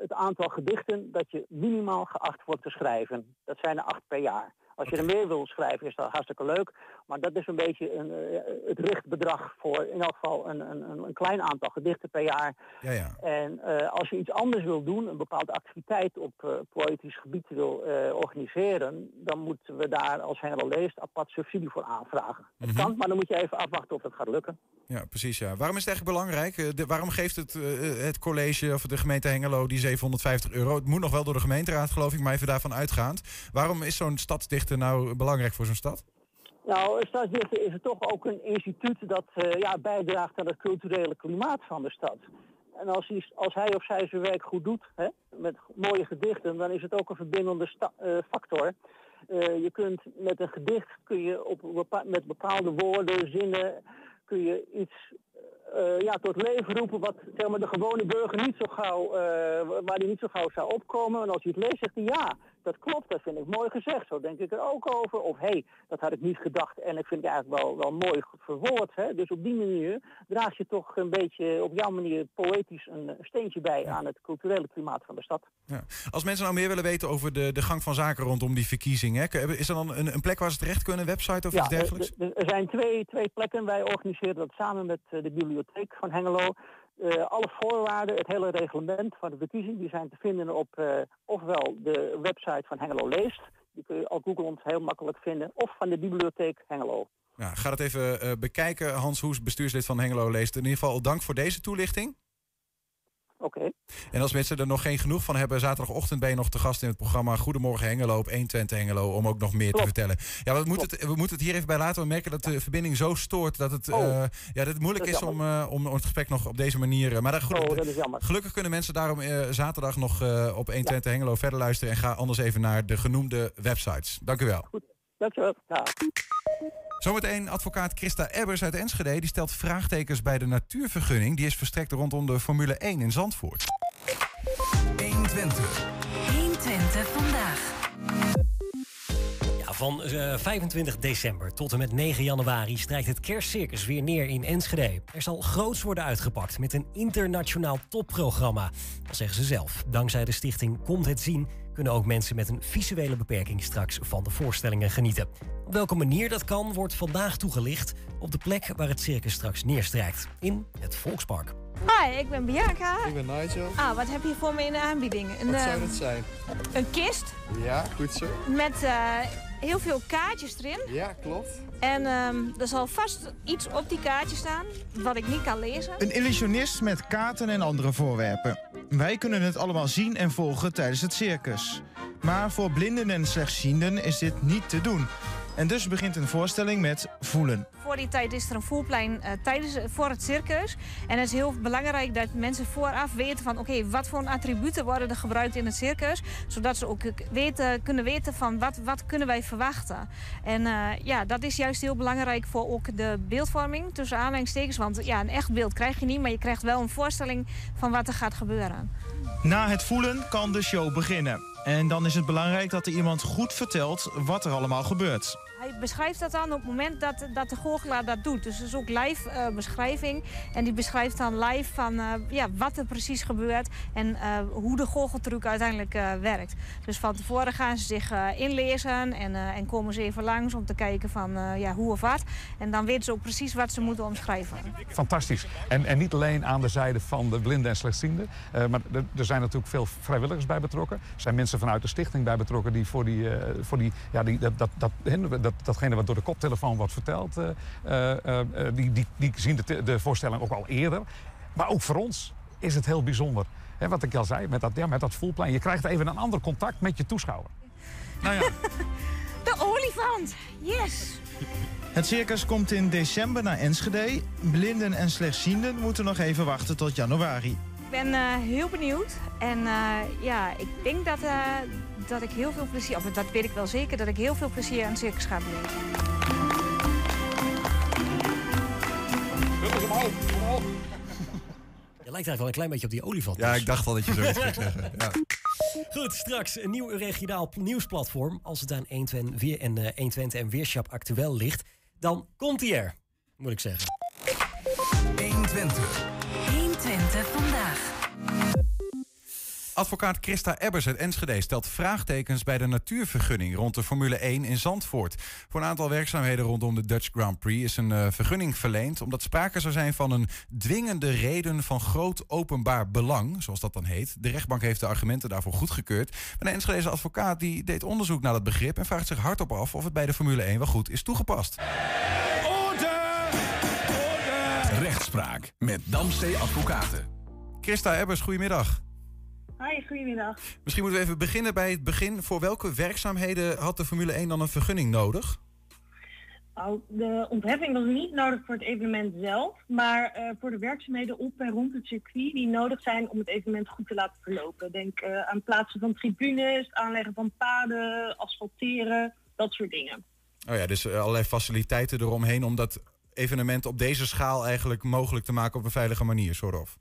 het aantal gedichten dat je minimaal geacht wordt te schrijven. Dat zijn er acht per jaar. Als je er meer wil schrijven is dat hartstikke leuk, maar dat is een beetje een, eh, het richtbedrag voor in elk geval een, een, een- klein aantal gedichten per jaar. Ja, ja. En eh, als je iets anders wil doen, een bepaalde activiteit op eh, poëtisch gebied wil organiseren, dan moeten we daar als Hengelo Leest apart subsidie voor aanvragen. Het Mhm. kan, maar dan moet je even afwachten of het gaat lukken. Ja, precies. Ja. Waarom is het eigenlijk belangrijk? De- waarom geeft het, het college of de gemeente Hengelo die 750 euro? Het moet nog wel door de gemeenteraad, geloof ik, maar even daarvan uitgaand. Waarom is zo'n stadsdichter nou belangrijk voor zo'n stad? Nou, Stadsdichter is het toch ook een instituut dat eh, ja, bijdraagt aan het culturele klimaat van de stad. En als hij, als hij of zij zijn werk goed doet, hè, met mooie gedichten, dan is het ook een verbindende eh, factor. Eh, je kunt met een gedicht kun je op met bepaalde woorden, zinnen, kun je iets ja, tot leven roepen wat zeg de gewone burger niet zo gauw, waar die niet zo gauw zou opkomen. En als hij het leest, zegt hij ja, dat klopt, dat vind ik mooi gezegd. Zo denk ik er ook over. Of hé, hey, dat had ik niet gedacht en ik vind het eigenlijk wel, wel mooi verwoord. Hè? Dus op die manier draag je toch een beetje op jouw manier poëtisch een steentje bij aan het culturele klimaat van de stad. Ja. Als mensen nou meer willen weten over de, de gang van zaken rondom die verkiezingen, hè, is er dan een, een plek waar ze terecht kunnen, een website of iets er- dergelijks? Er, er zijn twee, twee plekken. Wij organiseren dat samen met eh, de bibliotheek van Hengelo. Eh, alle voorwaarden, het hele reglement van de verkiezing, die zijn te vinden op eh, ofwel de website van Hengelo Leest. Die kun je al googelend heel makkelijk vinden. Of van de bibliotheek Hengelo. Ja, ga dat even eh, bekijken. Hans Hoes, bestuurslid van Hengelo, leest. In ieder geval dank voor deze toelichting. Oké. En als mensen er nog geen genoeg van hebben, zaterdagochtend ben je nog te gast in het programma Goedemorgen Hengelo op 120 Hengelo om ook nog meer te vertellen. Ja, we moeten, het, we moeten het hier even bij laten. We merken dat de verbinding zo stoort dat het, Oh. eh, ja, dat het moeilijk Dat is is om, eh, om het gesprek nog op deze manier. eh, maar goed, Oh, dat is jammer. gelukkig kunnen mensen daarom zaterdag nog op 120 Hengelo verder luisteren. En ga anders even naar de genoemde websites. Dank u wel. Dankjewel. Ja. Zometeen advocaat Christa Ebbers uit Enschede. Die stelt vraagtekens bij de natuurvergunning. Die is verstrekt rondom de Formule 1 in Zandvoort. 120. 120 vandaag. Ja, van eh, 25 december tot en met 9 januari strijkt het kerstcircus weer neer in Enschede. Er zal groots worden uitgepakt met een internationaal topprogramma. Dat zeggen ze zelf. Dankzij de stichting Komt het Zien kunnen ook mensen met een visuele beperking straks van de voorstellingen genieten. Op welke manier dat kan, wordt vandaag toegelicht op de plek waar het circus straks neerstrijkt. In het Volkspark. Hi, ik ben Bianca. Ik ben Nigel. Ah, wat heb je voor me in de aanbieding? Een, Wat zou ehm, dat zijn? een kist Ja, goed zo. met eh, heel veel kaartjes erin. Ja, klopt. En ehm, er zal vast iets op die kaartjes staan wat ik niet kan lezen. Een illusionist met kaarten en andere voorwerpen. Wij kunnen het allemaal zien en volgen tijdens het circus. Maar voor blinden en slechtzienden is dit niet te doen. En dus begint een voorstelling met voelen. Voor die tijd is er een voerplein eh, tijdens, voor het circus. En het is heel belangrijk dat mensen vooraf weten van... oké, wat voor attributen worden er gebruikt in het circus. Zodat ze ook weten, kunnen weten van wat, wat kunnen wij verwachten. En eh, ja, dat is juist heel belangrijk voor ook de beeldvorming tussen aanhalingstekens. Want ja, een echt beeld krijg je niet, maar je krijgt wel een voorstelling van wat er gaat gebeuren. Na het voelen kan de show beginnen. En dan is het belangrijk dat er iemand goed vertelt wat er allemaal gebeurt. Hij beschrijft dat dan op het moment dat, dat de goochelaar dat doet. Dus het is ook live eh, beschrijving. En die beschrijft dan live van, eh, ja, wat er precies gebeurt en eh, hoe de goocheltruc uiteindelijk eh, werkt. Dus van tevoren gaan ze zich eh, inlezen en, eh, en komen ze even langs om te kijken van eh, ja, hoe of wat. En dan weten ze ook precies wat ze moeten omschrijven. fantastisch. En, en niet alleen aan de zijde van de blinden en slechtzienden. eh, maar er, er zijn natuurlijk veel vrijwilligers bij betrokken. Er zijn mensen vanuit de stichting bij betrokken die voor, die, eh, voor die, ja, die, dat, dat, dat, hè, dat, datgene wat door de koptelefoon wordt verteld, eh, eh, eh, die, die, die zien de, de voorstelling ook al eerder. Maar ook voor ons is het heel bijzonder. Hè, wat ik al zei, met dat, ja, met dat voelplein. Je krijgt even een ander contact met je toeschouwer. Nou ja, De olifant! Yes! Het circus komt in december naar Enschede. Blinden en slechtzienden moeten nog even wachten tot januari. Ik ben eh, heel benieuwd. En eh, ja, ik denk dat, eh, dat ik heel veel plezier... of dat weet ik wel zeker, dat ik heel veel plezier aan het circus ga beleven. Je lijkt eigenlijk wel een klein beetje op die olifant. Ja, dus. ik dacht al dat je zoiets ging zeggen. Ja. Goed, straks een nieuw regionaal nieuwsplatform. Als het aan 120 weer en, eh 120 en Weerschap actueel ligt, dan komt hij er, moet ik zeggen. 120. 120 vandaag. Advocaat Christa Ebbers uit Enschede stelt vraagtekens bij de natuurvergunning rond de Formule 1 in Zandvoort. Voor een aantal werkzaamheden rondom de Dutch Grand Prix is een eh, vergunning verleend omdat sprake zou zijn van een dwingende reden van groot openbaar belang, zoals dat dan heet. De rechtbank heeft de argumenten daarvoor goedgekeurd. Maar de Enschedeze advocaat die deed onderzoek naar dat begrip en vraagt zich hardop af of het bij de Formule 1 wel goed is toegepast. Rechtspraak met Damstee Advocaten. Christa Ebbers, goedemiddag. Hi, goedemiddag. Misschien moeten we even beginnen bij het begin. Voor welke werkzaamheden had de Formule 1 dan een vergunning nodig? Nou, de ontheffing was niet nodig voor het evenement zelf, maar eh, voor de werkzaamheden op en rond het circuit die nodig zijn om het evenement goed te laten verlopen. Denk eh, aan plaatsen van tribunes, aanleggen van paden, asfalteren, dat soort dingen. Oh ja, dus eh, allerlei faciliteiten eromheen om dat evenement op deze schaal eigenlijk mogelijk te maken op een veilige manier, soort of.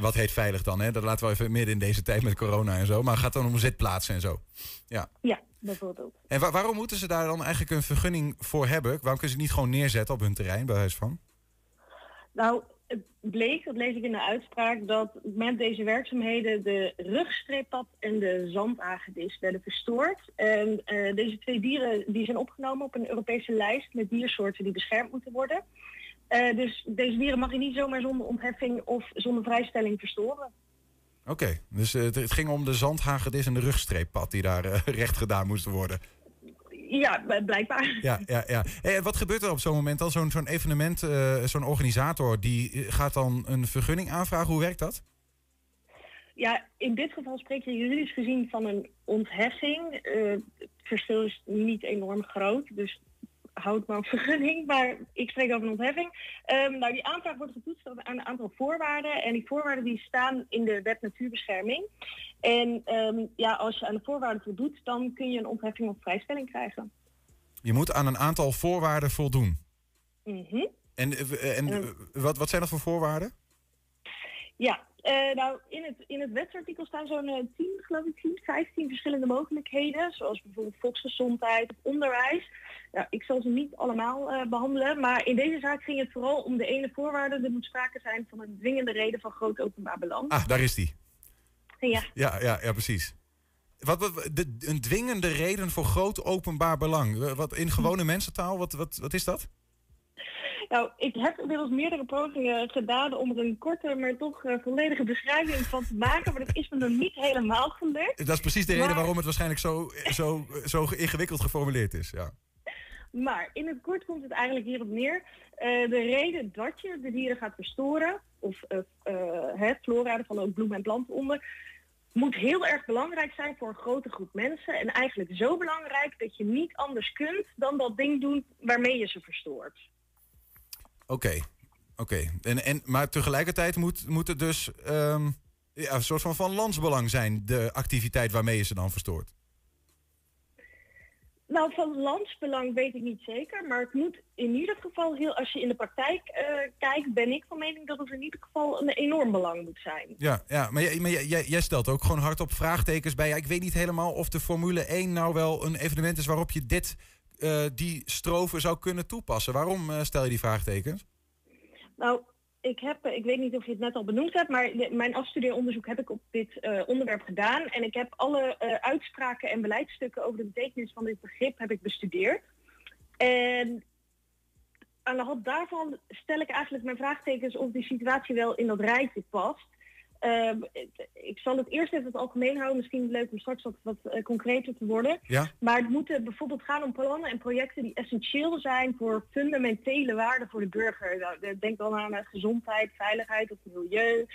Wat heet veilig dan, hè? Dat laten we even midden in deze tijd met corona en zo. Maar gaat dan om zitplaatsen en zo. Ja. Ja, bijvoorbeeld. En wa- waarom moeten ze daar dan eigenlijk een vergunning voor hebben? Waarom kunnen ze het niet gewoon neerzetten op hun terrein, bij huis van? Nou, het bleek, dat lees ik in de uitspraak, dat met deze werkzaamheden de rugstreeppad en de zandagedis werden verstoord. En eh, deze twee dieren die zijn opgenomen op een Europese lijst met diersoorten die beschermd moeten worden. Eh, dus deze dieren mag je niet zomaar zonder ontheffing of zonder vrijstelling verstoren. Oké, dus eh, het, ging om de zandhagedis en de rugstreeppad die daar eh, recht gedaan moesten worden. Ja, blijkbaar. Ja, ja, ja. Hey, en wat gebeurt er op zo'n moment dan? Zo'n zo'n evenement, eh, zo'n organisator, die eh, gaat dan een vergunning aanvragen. Hoe werkt dat? Ja, in dit geval spreek je juridisch gezien van een ontheffing. Eh, het verschil is niet enorm groot, dus houd maar op vergunning. Maar ik spreek over een ontheffing. Ehm, nou, die aanvraag wordt getoetst aan een aantal voorwaarden. En die voorwaarden die staan in de wet natuurbescherming. En ehm, ja, als je aan de voorwaarden voldoet, dan kun je een ontheffing of vrijstelling krijgen. Je moet aan een aantal voorwaarden voldoen. Mhm. En, eh, en eh, wat, wat zijn dat voor voorwaarden? Ja, eh, nou in het, in het wetsartikel staan zo'n eh, 10, geloof ik, 10, 15 verschillende mogelijkheden. Zoals bijvoorbeeld volksgezondheid of onderwijs. Ik zal ze niet allemaal eh, behandelen, maar in deze zaak ging het vooral om de ene voorwaarde. Er moet sprake zijn van een dwingende reden van groot openbaar belang. Ah, daar is die. Ja, Ja, ja, ja precies. Wat, wat, de, een dwingende reden voor groot openbaar belang. Eh, Wat, in gewone mensentaal, wat, wat, wat is dat? Nou, ik heb inmiddels meerdere pogingen gedaan om er een korte, maar toch eh, volledige beschrijving van te maken. Maar dat is me nog niet helemaal gelukt. Dat is precies de reden waarom het waarschijnlijk zo, zo, zo ingewikkeld geformuleerd is. Ja. Maar in het kort komt het eigenlijk hierop neer. Eh, de reden dat je de dieren gaat verstoren, of eh eh, het flora, er vallen ook bloemen en planten onder, moet heel erg belangrijk zijn voor een grote groep mensen. En eigenlijk zo belangrijk dat je niet anders kunt dan dat ding doen waarmee je ze verstoort. Oké, oké. En, en, maar tegelijkertijd moet, moet het dus ehm, ja, een soort van, van landsbelang zijn, de activiteit waarmee je ze dan verstoort. Nou, van landsbelang weet ik niet zeker, maar het moet in ieder geval heel, als je in de praktijk eh, kijkt, ben ik van mening dat het in ieder geval een enorm belang moet zijn. Ja, ja maar, jij, maar jij, jij- jij stelt ook gewoon hardop vraagtekens bij. Ja, ik weet niet helemaal of de Formule 1 nou wel een evenement is waarop je dit, eh, die stroven zou kunnen toepassen. Waarom eh, stel je die vraagtekens? Nou, ik heb, eh, ik weet niet of je het net al benoemd hebt, maar mijn afstudeeronderzoek heb ik op dit onderwerp gedaan. En ik heb alle uitspraken en beleidsstukken over de betekenis van dit begrip heb ik bestudeerd. En aan de hand daarvan stel ik eigenlijk mijn vraagtekens of die situatie wel in dat rijtje past. Ehm, ik zal het eerst even het algemeen houden. Misschien leuk om straks wat, wat eh, concreter te worden. Ja. Maar het moet eh, bijvoorbeeld gaan om plannen en projecten die essentieel zijn voor fundamentele waarden voor de burger. Nou, denk dan aan eh, gezondheid, veiligheid of milieu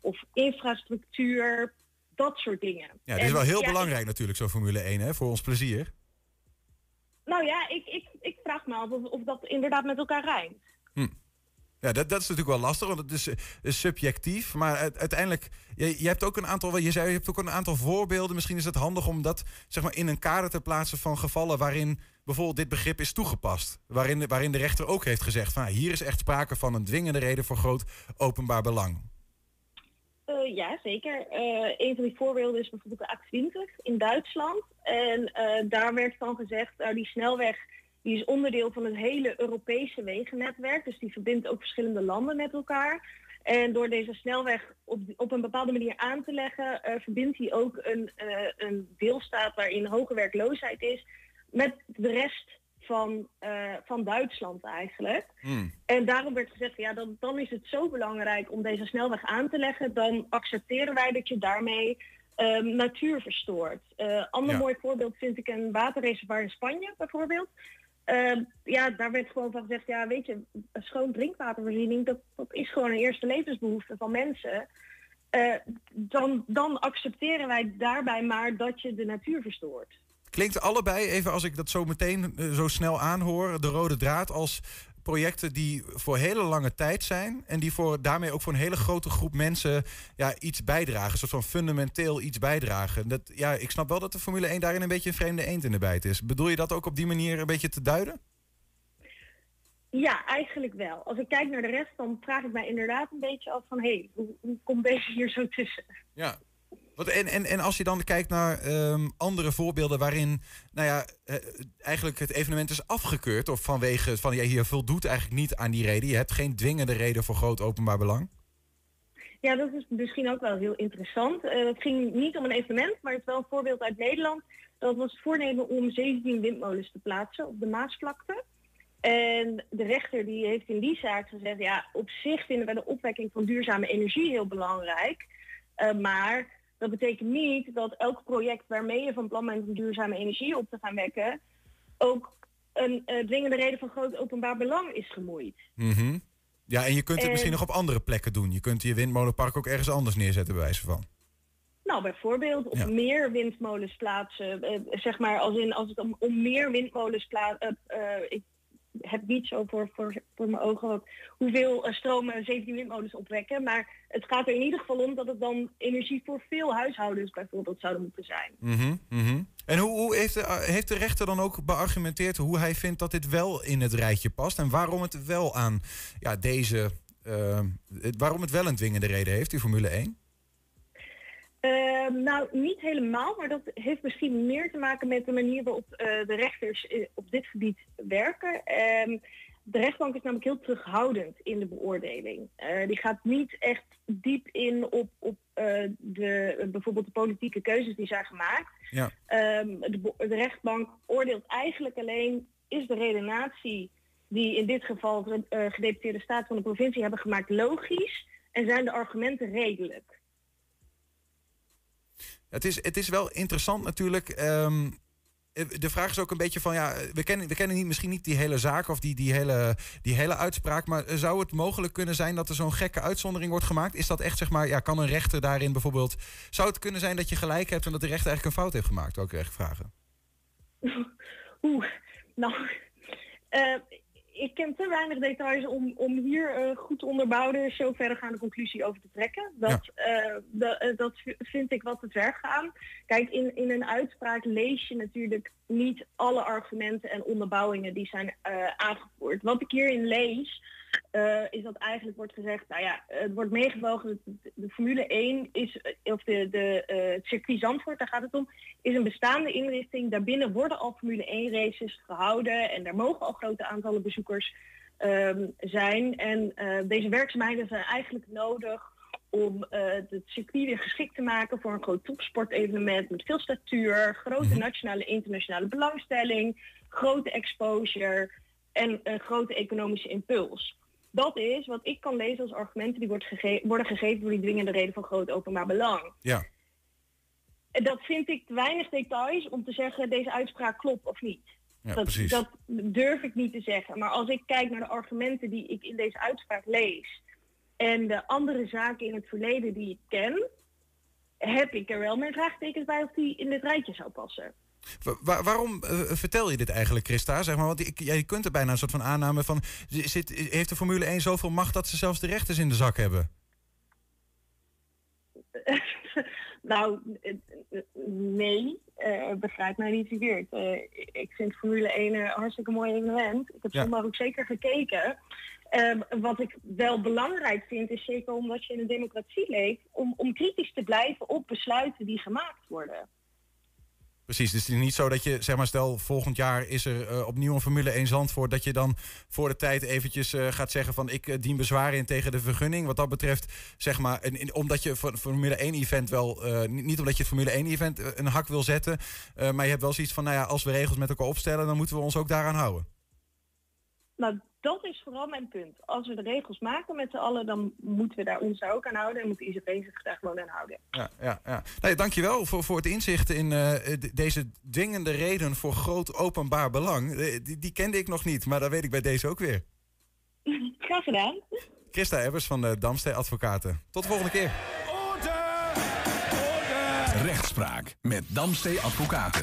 of infrastructuur, dat soort dingen. Ja, dit is wel heel ja, belangrijk natuurlijk, zo'n Formule 1, hè, voor ons plezier. nou ja, ik, ik, ik vraag me af of, of dat inderdaad met elkaar rijmt. Ja, dat, dat is natuurlijk wel lastig, want het is, eh, subjectief. Maar uit- uiteindelijk, je, je hebt ook een aantal, je zei, je hebt ook een aantal voorbeelden. Misschien is het handig om dat zeg maar, in een kader te plaatsen van gevallen waarin bijvoorbeeld dit begrip is toegepast. Waarin, waarin de rechter ook heeft gezegd van ah, hier is echt sprake van een dwingende reden voor groot openbaar belang. Eh, ja, zeker. Eh, een van die voorbeelden is bijvoorbeeld de A20 in Duitsland. En daar werd van gezegd, nou, die snelweg die is onderdeel van het hele Europese wegennetwerk. Dus die verbindt ook verschillende landen met elkaar. En door deze snelweg op, op een bepaalde manier aan te leggen, eh, verbindt hij ook een, eh, een deelstaat waarin hoge werkloosheid is met de rest van, eh, van Duitsland eigenlijk. En daarom werd gezegd, ja, dan, dan is het zo belangrijk om deze snelweg aan te leggen. Dan accepteren wij dat je daarmee ehm, natuur verstoort. Eh ander Ja. mooi voorbeeld vind ik een waterreservoir in Spanje bijvoorbeeld. Ehm, ja, daar werd gewoon van gezegd, ja, weet je, schoon drinkwatervoorziening, dat, dat is gewoon een eerste levensbehoefte van mensen. Eh, dan, dan accepteren wij daarbij maar dat je de natuur verstoort. Klinkt allebei, even als ik dat zo meteen eh, zo snel aanhoor, de rode draad als projecten die voor hele lange tijd zijn. En die voor, daarmee ook voor een hele grote groep mensen ja, iets bijdragen. Een soort van fundamenteel iets bijdragen. Dat, ja, ik snap wel dat de Formule 1 daarin een beetje een vreemde eend in de bijt is. Bedoel je dat ook op die manier een beetje te duiden? Ja, eigenlijk wel. Als ik kijk naar de rest, dan vraag ik mij inderdaad een beetje af van... hé, hey, hoe, hoe komt deze hier zo tussen? Ja. En, en, en als je dan kijkt naar ehm, andere voorbeelden waarin nou ja, eh, eigenlijk het evenement is afgekeurd... of vanwege van ja, hier voldoet eigenlijk niet aan die reden. Je hebt geen dwingende reden voor groot openbaar belang. Ja, dat is misschien ook wel heel interessant. Eh, het ging niet om een evenement, maar het is wel een voorbeeld uit Nederland. Dat was het voornemen om 17 windmolens te plaatsen op de Maasvlakte. En de rechter die heeft in die zaak gezegd, ja, op zich vinden wij de opwekking van duurzame energie heel belangrijk. Eh, maar dat betekent niet dat elk project waarmee je van plan bent om duurzame energie op te gaan wekken, ook een uh, dwingende reden van groot openbaar belang is gemoeid. Mhm. Ja, en je kunt het En- misschien nog op andere plekken doen. Je kunt je windmolenpark ook ergens anders neerzetten, bij wijze van. Nou, bijvoorbeeld op Ja. meer windmolens plaatsen. eh, zeg maar als, in, als het om, om meer windmolens plaatsen. ik heb niet zo voor, voor, voor mijn ogen wat, hoeveel eh, stroom eh, 17 windmolens opwekken. Maar het gaat er in ieder geval om dat het dan energie voor veel huishoudens bijvoorbeeld zouden moeten zijn. Mhm, mhm. En hoe, hoe heeft, de, eh, heeft de rechter dan ook beargumenteerd hoe hij vindt dat dit wel in het rijtje past? En waarom het wel aan ja, deze. het- waarom het wel een dwingende reden heeft, die Formule 1? Ehm, nou, niet helemaal, maar dat heeft misschien meer te maken met de manier waarop eh, de rechters eh, op dit gebied werken. Ehm, de rechtbank is namelijk heel terughoudend in de beoordeling. Eh, die gaat niet echt diep in op, op de, bijvoorbeeld de politieke keuzes die zijn gemaakt. Ja. Ehm, de, rechtbank oordeelt eigenlijk alleen, is de redenatie die in dit geval de gedeputeerde staten van de provincie hebben gemaakt logisch en zijn de argumenten redelijk. Het is, het is wel interessant natuurlijk. ehm, eh, de vraag is ook een beetje van, ja, we kennen, we kennen niet, misschien niet die hele zaak of die, die, hele, die hele uitspraak, maar eh, zou het mogelijk kunnen zijn dat er zo'n gekke uitzondering wordt gemaakt? Is dat echt, zeg maar, ja, kan een rechter daarin bijvoorbeeld, zou het kunnen zijn dat je gelijk hebt en dat de rechter eigenlijk een fout heeft gemaakt? Ook echt vragen. Oeh, nou, eh, ik ken te weinig details om, om hier eh, goed te onderbouwen zo verdergaande conclusie over te trekken. Dat, eh, eh, dat vind ik wat te ver gaan. Kijk, in, in een uitspraak lees je natuurlijk niet alle argumenten en onderbouwingen die zijn aangevoerd. Wat ik hierin lees, eh, is dat eigenlijk wordt gezegd, nou ja, het wordt meegewogen, dat de, de Formule 1 is, eh, of de, de, eh, het circuit Zandvoort, daar gaat het om, is een bestaande inrichting. Daarbinnen worden al Formule 1 races gehouden en daar mogen al grote aantallen bezoekers ehm, zijn. En deze werkzaamheden zijn eigenlijk nodig om het circuit weer geschikt te maken voor een groot topsportevenement met veel statuur, grote nationale en internationale belangstelling, grote exposure en een grote economische impuls. Dat is wat ik kan lezen als argumenten die wordt gege- worden gegeven door die dwingende reden van groot openbaar belang. Ja. Dat vind ik te weinig details om te zeggen deze uitspraak klopt of niet. Ja, dat, precies. dat durf ik niet te zeggen. Maar als ik kijk naar de argumenten die ik in deze uitspraak lees en de andere zaken in het verleden die ik ken, heb ik er wel mijn vraagtekens bij of die in dit rijtje zou passen. Wa- wa- waarom eh, vertel je dit eigenlijk, Christa? Zeg maar, want ik, je kunt er bijna een soort van aanname van... Zit, heeft de Formule 1 zoveel macht dat ze zelfs de rechters in de zak hebben? nou, eh, nee, eh, begrijp mij niet verkeerd. Eh, ik vind Formule 1 een hartstikke mooi evenement. Ik heb Ja. ook zeker gekeken. Ehm, wat ik wel belangrijk vind, is zeker omdat je in een democratie leeft, om, om kritisch te blijven op besluiten die gemaakt worden. Precies, dus het is niet zo dat je, zeg maar, stel volgend jaar is er eh, opnieuw een Formule 1 Zandvoort, dat je dan voor de tijd eventjes eh, gaat zeggen van ik eh, dien bezwaar in tegen de vergunning. Wat dat betreft, zeg maar, omdat je voor Formule 1 event wel, niet, omdat je het Formule 1 event een hak wil zetten, maar je hebt wel zoiets van, nou ja, als we regels met elkaar opstellen, dan moeten we ons ook daaraan houden. Nou, dat is vooral mijn punt. Als we de regels maken met z'n allen, dan moeten we daar ons ook aan houden en moet de ICP zich daar gewoon aan houden. Ja, ja, ja. Nee, dankjewel voor, voor het inzicht in eh, deze dwingende reden voor groot openbaar belang. Eh, die, die kende ik nog niet, maar dat weet ik bij deze ook weer. Graag gedaan. Christa Ebbers van de Damstee Advocaten. Tot de volgende keer. Rechtspraak met Damstee Advocaten.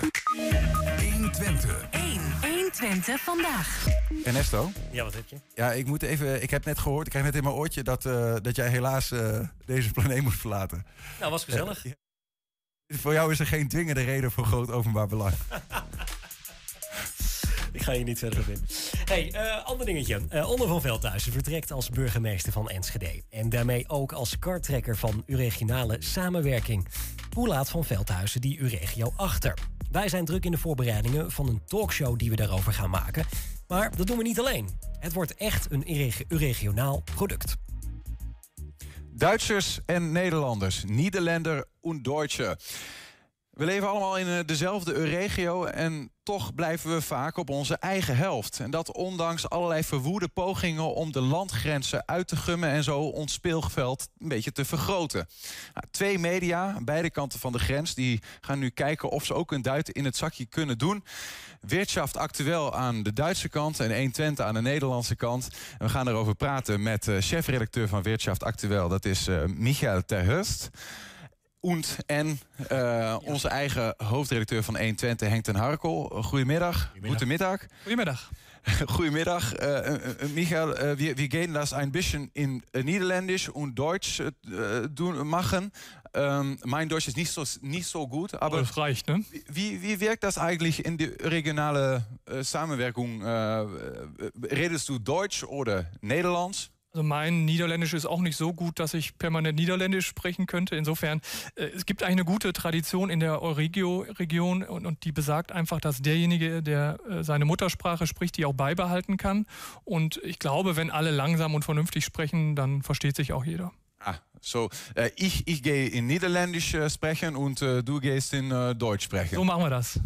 120. 1. 120 vandaag. Ernesto? Ja, wat heb je? Ja, ik moet even. Ik heb net gehoord, ik kreeg net in mijn oortje dat, eh, dat jij helaas eh, deze planeet moet verlaten. Nou, was gezellig. Eh, voor jou is er geen dwingende reden voor groot openbaar belang. Ik ga je niet verder op in. Hey, eh, ander dingetje. Uh, Onder van Veldhuizen vertrekt als burgemeester van Enschede. En daarmee ook als karttrekker van regionale samenwerking. Hoe laat van Veldhuizen die Uregio achter? Wij zijn druk in de voorbereidingen van een talkshow die we daarover gaan maken. Maar dat doen we niet alleen. Het wordt echt een regionaal product. Duitsers en Nederlanders. Nederlander en Deutsche. We leven allemaal in eh, dezelfde regio en toch blijven we vaak op onze eigen helft. En dat ondanks allerlei verwoede pogingen om de landgrenzen uit te gummen en zo ons speelveld een beetje te vergroten. Nou, twee media aan beide kanten van de grens die gaan nu kijken of ze ook een duit in het zakje kunnen doen. Wirtschaft actueel aan de Duitse kant en 120 aan de Nederlandse kant. En we gaan erover praten met uh, chefredacteur van Wirtschaft actueel, dat is uh, Michael Terhust. Oent en uh, onze eigen hoofdredacteur van 120, Henk ten Harkel. Goedemiddag. Goedemiddag. Goedemiddag. Goedemiddag. Uh, Michael, uh, wir, wir gehen das ein bisschen in Niederländisch und Deutsch doen, machen. Um, mein Deutsch ist nicht so, nicht so gut, aber. Oh, das reicht, ne? Wie, wie wirkt das eigentlich in die regionale Samenwerkung? redest du Deutsch oder Nederlands? Also mein Niederländisch ist auch nicht so gut, dass ich permanent Niederländisch sprechen könnte. Insofern, äh, es gibt eigentlich eine gute Tradition in der Euregio-Region und, und, die besagt einfach, dass derjenige, der äh, seine Muttersprache spricht, die auch beibehalten kann. Und ich glaube, wenn alle langsam und vernünftig sprechen, dann versteht sich auch jeder. Ah, so. Äh, ich, ich gehe in Niederländisch äh, sprechen und du gehst in Deutsch sprechen. So machen wir das.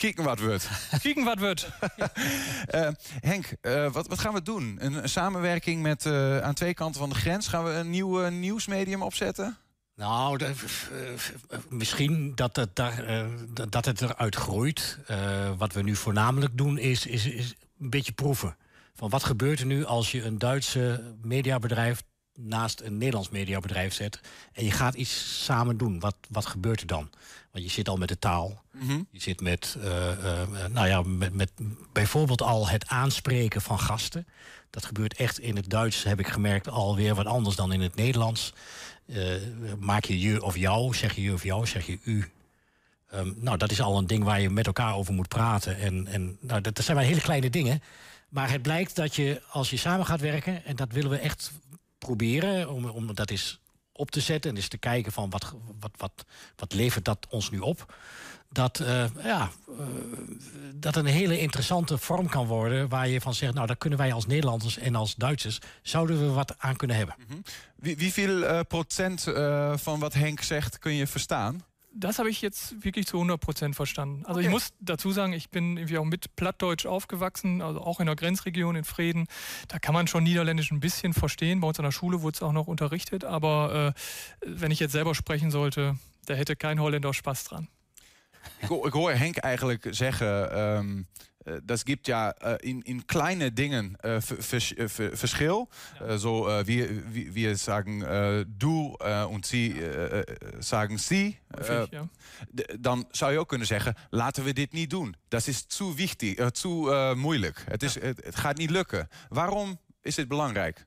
Kieken wat wordt. Kieken wat wordt. uh, Henk, uh, wat, wat, gaan we doen? Een, een samenwerking met uh, aan twee kanten van de grens. Gaan we een nieuw nieuwsmedium opzetten? Nou, de, misschien dat het, daar, dat het eruit groeit. wat we nu voornamelijk doen is, is, is een beetje proeven. Van wat gebeurt er nu als je een Duitse mediabedrijf naast een Nederlands mediabedrijf zet. En je gaat iets samen doen. Wat, wat gebeurt er dan? Want je zit al met de taal. Mhm. Je zit met, uh, uh, nou ja, met, met bijvoorbeeld al het aanspreken van gasten. Dat gebeurt echt in het Duits, heb ik gemerkt, alweer wat anders dan in het Nederlands. Uh, maak je je of jou, zeg je je of jou, zeg je u. Um, nou, dat is al een ding waar je met elkaar over moet praten. En, en nou, dat, dat zijn maar hele kleine dingen. Maar het blijkt dat je, als je samen gaat werken, en dat willen we echt proberen, om, om dat eens op te zetten en eens te kijken van wat, wat, wat, wat levert dat ons nu op. Dat, uh, ja, uh, dat een hele interessante vorm kan worden waar je van zegt, nou daar kunnen wij als Nederlanders en als Duitsers zouden we wat aan kunnen hebben. -hmm. Wie, wieveel uh, procent van wat Henk zegt kun je verstaan? Das habe ich jetzt wirklich zu 100 verstanden. Also okay. ich muss dazu sagen, ich bin irgendwie auch mit Plattdeutsch aufgewachsen, also auch in der Grenzregion in Frieden. Da kann man schon Niederländisch ein bisschen verstehen. Bei uns an der Schule wurde es auch noch unterrichtet. Aber äh, wenn ich jetzt selber sprechen sollte, da hätte kein Holländer Spaß dran. Ik hoor Henk eigenlijk zeggen, um, uh, dat gibt ja uh, in, in kleine dingen vers, verschil. Ja. so wir, wir, wir sagen du und sie sagen sie. Häufig, ja. Dan zou je ook kunnen zeggen, laten we dit niet doen. Dat is te wichtig, te moeilijk. Het, is, ja. het, het gaat niet lukken. Waarom is dit belangrijk?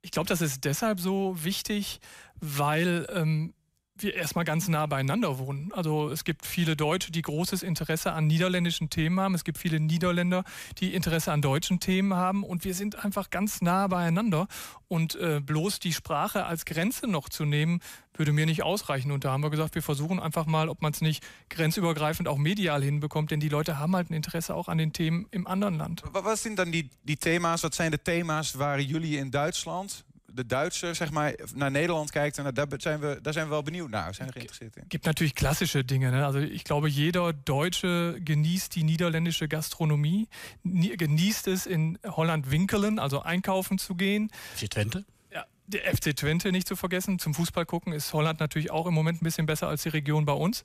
Ich glaube, das ist deshalb so wichtig, weil ähm, wir erstmal ganz nah beieinander wohnen. Also es gibt viele Deutsche, die großes Interesse an niederländischen Themen haben. Es gibt viele Niederländer, die Interesse an deutschen Themen haben. Und wir sind einfach ganz nah beieinander. Und äh, bloß die Sprache als Grenze noch zu nehmen, würde mir nicht ausreichen. Und da haben wir gesagt, wir versuchen einfach mal, ob man es nicht grenzübergreifend auch medial hinbekommt. Denn die Leute haben halt ein Interesse auch an den Themen im anderen Land. Was sind dann die, die thema's? Wat zijn de thema's waar jullie in Duitsland de Duitser zeg maar, naar Nederland kijkt. En daar zijn, we, daar zijn we wel benieuwd naar. Zijn we geïnteresseerd in. gibt natürlich klassische Dinge. Ne? Also ich glaube, jeder Deutsche genießt die niederländische Gastronomie, genießt es in Holland Winkelen, also einkaufen zu gehen. FC Twente? Der FC Twente nicht zu vergessen. Zum Fußball gucken ist Holland natürlich auch im Moment ein bisschen besser als die Region bei uns.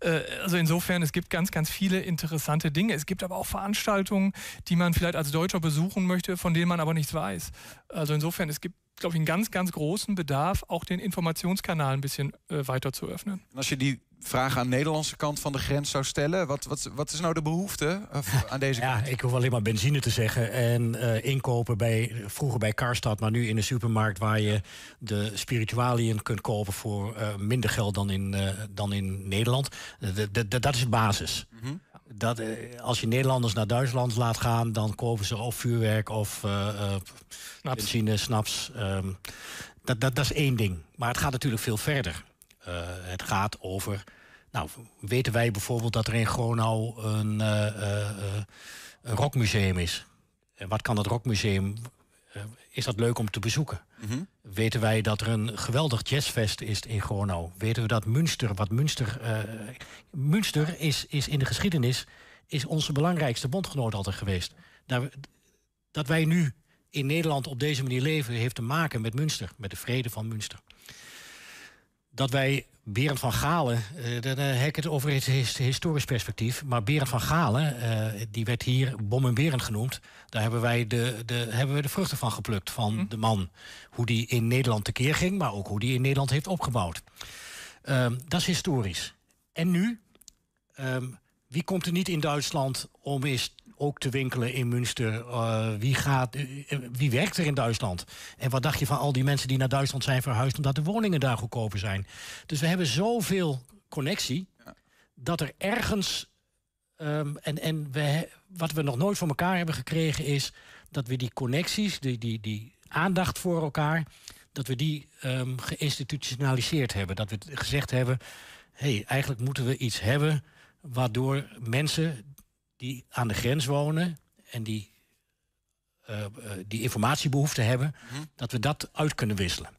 Äh, also insofern, es gibt ganz, ganz viele interessante Dinge. Es gibt aber auch Veranstaltungen, die man vielleicht als Deutscher besuchen möchte, von denen man aber nichts weiß. Also insofern, es gibt glaube ich, einen ganz, ganz großen Bedarf, auch den Informationskanal ein bisschen äh, weiter zu öffnen. Die, vragen aan de Nederlandse kant van de grens zou stellen. Wat, wat, wat is nou de behoefte eh, aan deze Ja, kant? ik hoef alleen maar benzine te zeggen. En eh, inkopen bij, vroeger bij Karstad, maar nu in de supermarkt... waar je de spiritualiën kunt kopen voor eh, minder geld dan in, eh, dan in Nederland. De- de- de- dat is basis. Mhm. Dat, als je Nederlanders naar Duitsland laat gaan... dan kopen ze of vuurwerk of eh, eh, benzine, snaps. ehm, dat, dat, dat is één ding. Maar het gaat natuurlijk veel verder. Eh, het gaat over... Nou, weten wij bijvoorbeeld dat er in Gronau een, eh, eh, een rockmuseum is? En wat kan dat rockmuseum... is dat leuk om te bezoeken? Mhm. Weten wij dat er een geweldig jazzfest is in Gronau? Weten we dat Münster, wat Münster... eh, Münster is, is in de geschiedenis is onze belangrijkste bondgenoot altijd geweest. Daar, dat wij nu in Nederland op deze manier leven... heeft te maken met Münster, met de vrede van Münster. Dat wij Berend van Galen, eh, dan eh, heb ik het over het his- historisch perspectief... maar Berend van Galen, eh, die werd hier Bom en Berend genoemd... daar hebben wij de, de, hebben we de vruchten van geplukt, van de man. Hoe die in Nederland tekeer ging, maar ook hoe die in Nederland heeft opgebouwd. Ehm, dat is historisch. En nu, ehm, wie komt er niet in Duitsland om eens ook te winkelen in Münster? Eh, wie, gaat, eh, wie werkt er in Duitsland? En wat dacht je van al die mensen die naar Duitsland zijn verhuisd... omdat de woningen daar goedkoper zijn? Dus we hebben zoveel connectie... dat er ergens... ehm, en en we, wat we nog nooit voor elkaar hebben gekregen is... dat we die connecties, die, die, die aandacht voor elkaar... dat we die ehm, geïnstitutionaliseerd hebben. Dat we gezegd hebben... hé, hey, eigenlijk moeten we iets hebben... waardoor mensen die aan de grens wonen... en die, eh, eh, die informatiebehoefte hebben... dat we dat uit kunnen wisselen.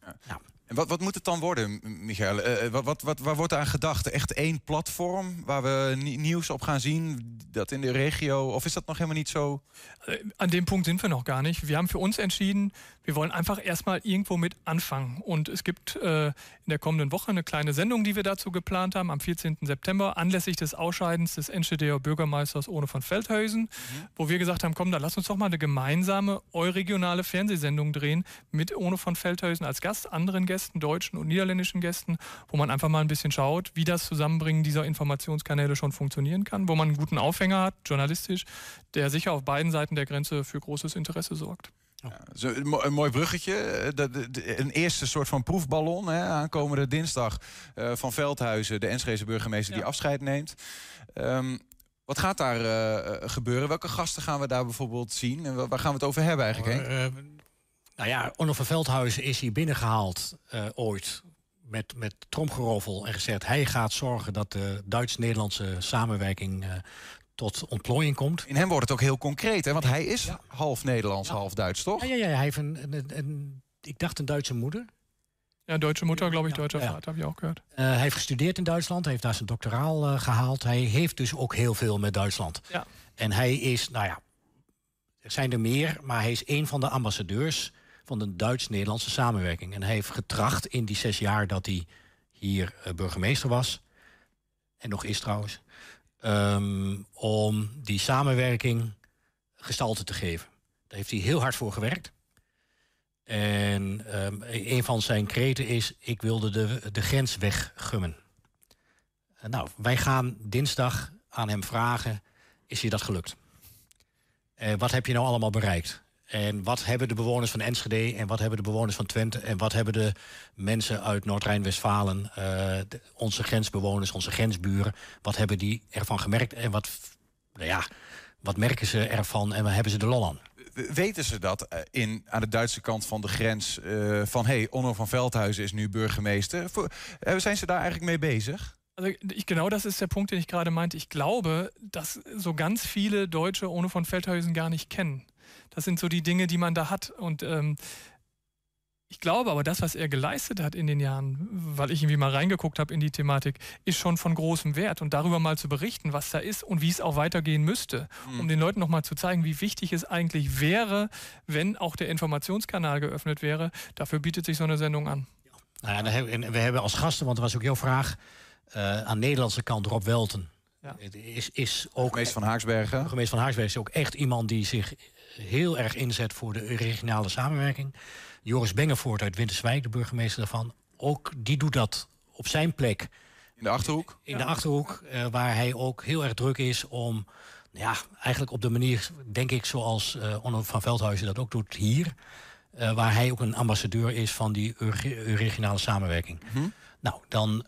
En wat, wat moet het dan worden, Michael? Eh, wat, wat, wat, waar wordt aan gedacht? Echt één platform waar we ni- nieuws op gaan zien? Dat in de regio? Of is dat nog helemaal niet zo? Äh, An dem Punkt sind wir noch gar nicht. Wir haben für uns entschieden, wir wollen einfach erstmal irgendwo mit anfangen. Und es gibt äh, in der kommenden Woche eine kleine Sendung, die wir dazu geplant haben, am 14. September, anlässlich des Ausscheidens des Enschedeer Bürgermeisters Ohne von Feldhausen, wo wir gesagt haben, komm, dann lass uns doch mal eine gemeinsame euregionale Fernsehsendung drehen mit Ohne von Feldhausen als Gast, anderen Gästen, deutschen und niederländischen Gästen, wo man einfach mal ein bisschen schaut, wie das Zusammenbringen dieser Informationskanäle schon funktionieren kann, wo man einen guten Aufhänger hat, journalistisch, der sicher auf beiden Seiten der Grenze für großes Interesse sorgt. Zo, een, mo- een mooi bruggetje. Eh, de- de- de- een eerste soort van proefballon. Hè, aankomende dinsdag eh, van Veldhuizen, de Enschede burgemeester die afscheid neemt. Ehm, wat gaat daar eh, gebeuren? Welke gasten gaan we daar bijvoorbeeld zien? En wa- waar gaan we het over hebben eigenlijk? Eh, nou ja, Onno van Veldhuizen is hier binnengehaald eh, ooit met, met tromgeroffel en gezegd... hij gaat zorgen dat de Duits-Nederlandse samenwerking tot ontplooiing komt. In hem wordt het ook heel concreet, hè? want hij is half Nederlands, half Duits, toch? Ja, ja, ja hij heeft een, een, een- ik dacht een Duitse moeder. Ja, Mutter, glaube ich, deutscher Ja. Vater, habe ich auch gehört. Eh, hij heeft gestudeerd in Duitsland, hij heeft daar zijn doctoraal eh, gehaald. Hij heeft dus ook heel veel met Duitsland. Ja. En hij is, nou ja, er zijn er meer, maar hij is een van de ambassadeurs van de Duits-Nederlandse samenwerking. En hij heeft getracht in die zes jaar dat hij hier eh, burgemeester was, en nog is trouwens, ehm, om die samenwerking gestalte te geven. Daar heeft hij heel hard voor gewerkt. En ehm, een van zijn kreten is: ik wilde de, de grens weggummen. Nou, wij gaan dinsdag aan hem vragen: is je dat gelukt? Eh, wat heb je nou allemaal bereikt? En wat hebben de bewoners van Enschede en wat hebben de bewoners van Twente en wat hebben de mensen uit Noord-Rijn-Westfalen, eh, onze grensbewoners, onze grensburen, wat hebben die ervan gemerkt en wat, nou ja, wat merken ze ervan en waar hebben ze de lol aan? Weten ze dat eh, in, aan de Duitse kant van de grens? eh, van hé, hey, Onno van Veldhuizen is nu burgemeester. Voor, zijn ze daar eigenlijk mee bezig? Also ich, genau das ist der Punkt, den ich gerade meinte. Ich glaube, dass so ganz viele Deutsche ohne von Feldhausen gar nicht kennen. Das sind so die Dinge, die man da hat. Und ähm, ich glaube aber, das, was er geleistet hat in den Jahren, weil ich irgendwie mal reingeguckt habe in die Thematik, ist schon von großem Wert. Und darüber mal zu berichten, was da ist und wie es auch weitergehen müsste, um den Leuten nochmal zu zeigen, wie wichtig es eigentlich wäre, wenn auch der Informationskanal geöffnet wäre, dafür bietet sich so eine Sendung an. Nou ja, we hebben als gasten, want er was ook jouw vraag, eh, aan de Nederlandse kant Rob Welten. Het Is, is ook Burgemeester van Haaksbergen. Burgemeester van Haaksbergen is ook echt iemand die zich heel erg inzet voor de regionale samenwerking. Joris Bengevoort uit Winterswijk, de burgemeester daarvan, ook die doet dat op zijn plek In de Achterhoek? In de Achterhoek, eh, waar hij ook heel erg druk is om... Ja, eigenlijk op de manier, denk ik, zoals uh, Onno van Veldhuizen dat ook doet hier... Uh, waar hij ook een ambassadeur is van die regionale samenwerking. Mhm. Nou, dan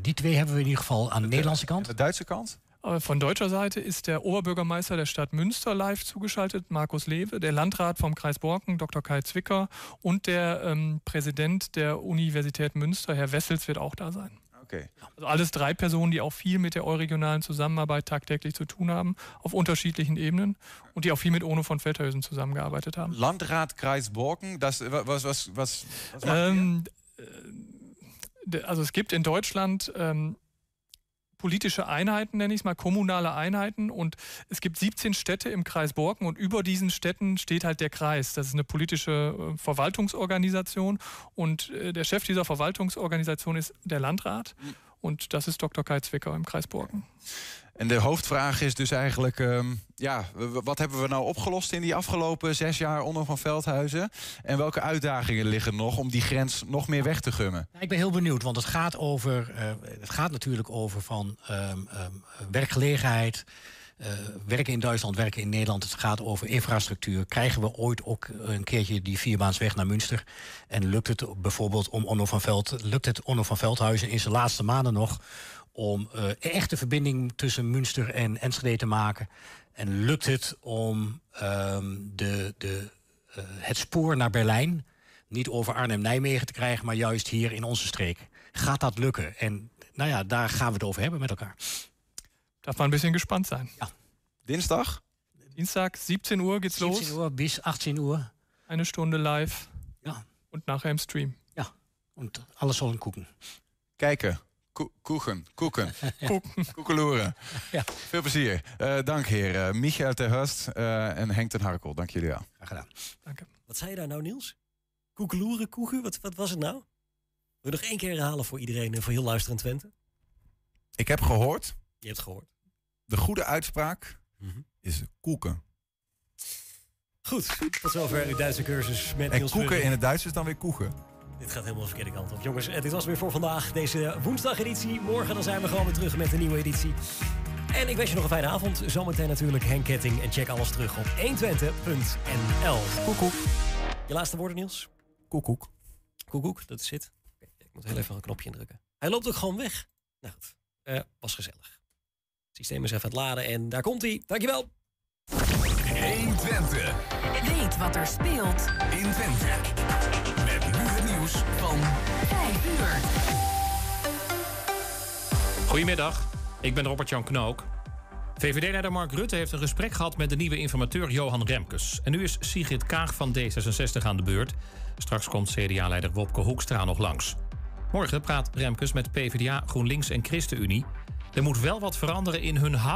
die twee hebben we in ieder geval aan de Nederlandse kant. De Duitse kant? Von deutscher Seite ist der Oberbürgermeister der Stadt Münster live zugeschaltet, Markus Lewe, der Landrat vom Kreis Borken, Dr. Kai Zwicker und der ähm, Präsident der Universität Münster, Herr Wessels, wird auch da sein. Okay. Also alles drei Personen, die auch viel mit der euregionalen Zusammenarbeit tagtäglich zu tun haben, auf unterschiedlichen Ebenen und die auch viel mit Ono von Feldhausen zusammengearbeitet haben. Landrat Kreis Borken, das was was was, was ähm, also es gibt in Deutschland ähm, politische Einheiten, nenne ich es mal, kommunale Einheiten. Und es gibt 17 Städte im Kreis Borken und über diesen Städten steht halt der Kreis. Das ist eine politische äh, Verwaltungsorganisation und äh, der Chef dieser Verwaltungsorganisation ist der Landrat. Und das ist Dr. Kai Zwicker im Kreis Borken. En de hoofdvraag is dus eigenlijk, um, ja, wat hebben we nou opgelost in die afgelopen zes jaar onder van Veldhuizen? En welke uitdagingen liggen nog om die grens nog meer weg te gummen? Ik ben heel benieuwd, want het gaat, over, uh, het gaat natuurlijk over van um, um, werkgelegenheid. Uh, werken in Duitsland, werken in Nederland. Het gaat over infrastructuur. Krijgen we ooit ook een keertje die vierbaansweg naar Münster? En lukt het bijvoorbeeld om Onno van Veld, lukt het Onno van Veldhuizen in zijn laatste maanden nog om uh, een echte verbinding tussen Münster en Enschede te maken? En lukt het om um, de, de, uh, het spoor naar Berlijn niet over Arnhem-Nijmegen te krijgen, maar juist hier in onze streek? Gaat dat lukken? En nou ja, daar gaan we het over hebben met elkaar. Darf man ein bisschen gespannt sein. Ja. Dienstag? Dienstag, 17 Uhr geht's 17 los. 17 Uhr bis 18 Uhr. Eine Stunde live. Ja. Und nachher im Stream. Ja. Und alles sollen gucken. Kijken. Ko koeken. Koeken. Koekeloeren. Ja. Veel plezier. Uh, dank heren. Uh, Michael ter Hurst uh, en Henk ten Harkel. Dank jullie wel. Graag gedaan. Dank je. Wat zei je daar nou, Niels? Koekeloeren, koeken? Wat, wat was het nou? Wil je nog één keer herhalen voor iedereen en voor heel luisterend Twente? Ik heb gehoord. Je hebt gehoord. De goede uitspraak mm -hmm. is koeken. Goed, tot zover uw Duitse cursus met En Niels koeken in het Duits is dan weer koeken. Dit gaat helemaal de verkeerde kant op. Jongens, en dit was weer voor vandaag. Deze woensdag-editie. Morgen dan zijn we gewoon weer terug met een nieuwe editie. En ik wens je nog een fijne avond. Zometeen natuurlijk Henk Ketting. En check alles terug op 120.nl. Koekoek. Je laatste woorden, Niels? Koekoek. Koekoek, dat is het. Oké, ik moet heel even een knopje indrukken. Hij loopt ook gewoon weg. Nou goed, Eh, was gezellig. Het systeem is even aan het laden en daar komt hij. Dankjewel. 120. Weet wat er speelt in Twente. Met nu het nieuws van 5 uur. Goedemiddag, ik ben Robert-Jan Knook. VVD-leider Mark Rutte heeft een gesprek gehad met de nieuwe informateur Johan Remkes. En nu is Sigrid Kaag van D66 aan de beurt. Straks komt CDA-leider Wopke Hoekstra nog langs. Morgen praat Remkes met PvdA, GroenLinks en ChristenUnie. Er moet wel wat veranderen in hun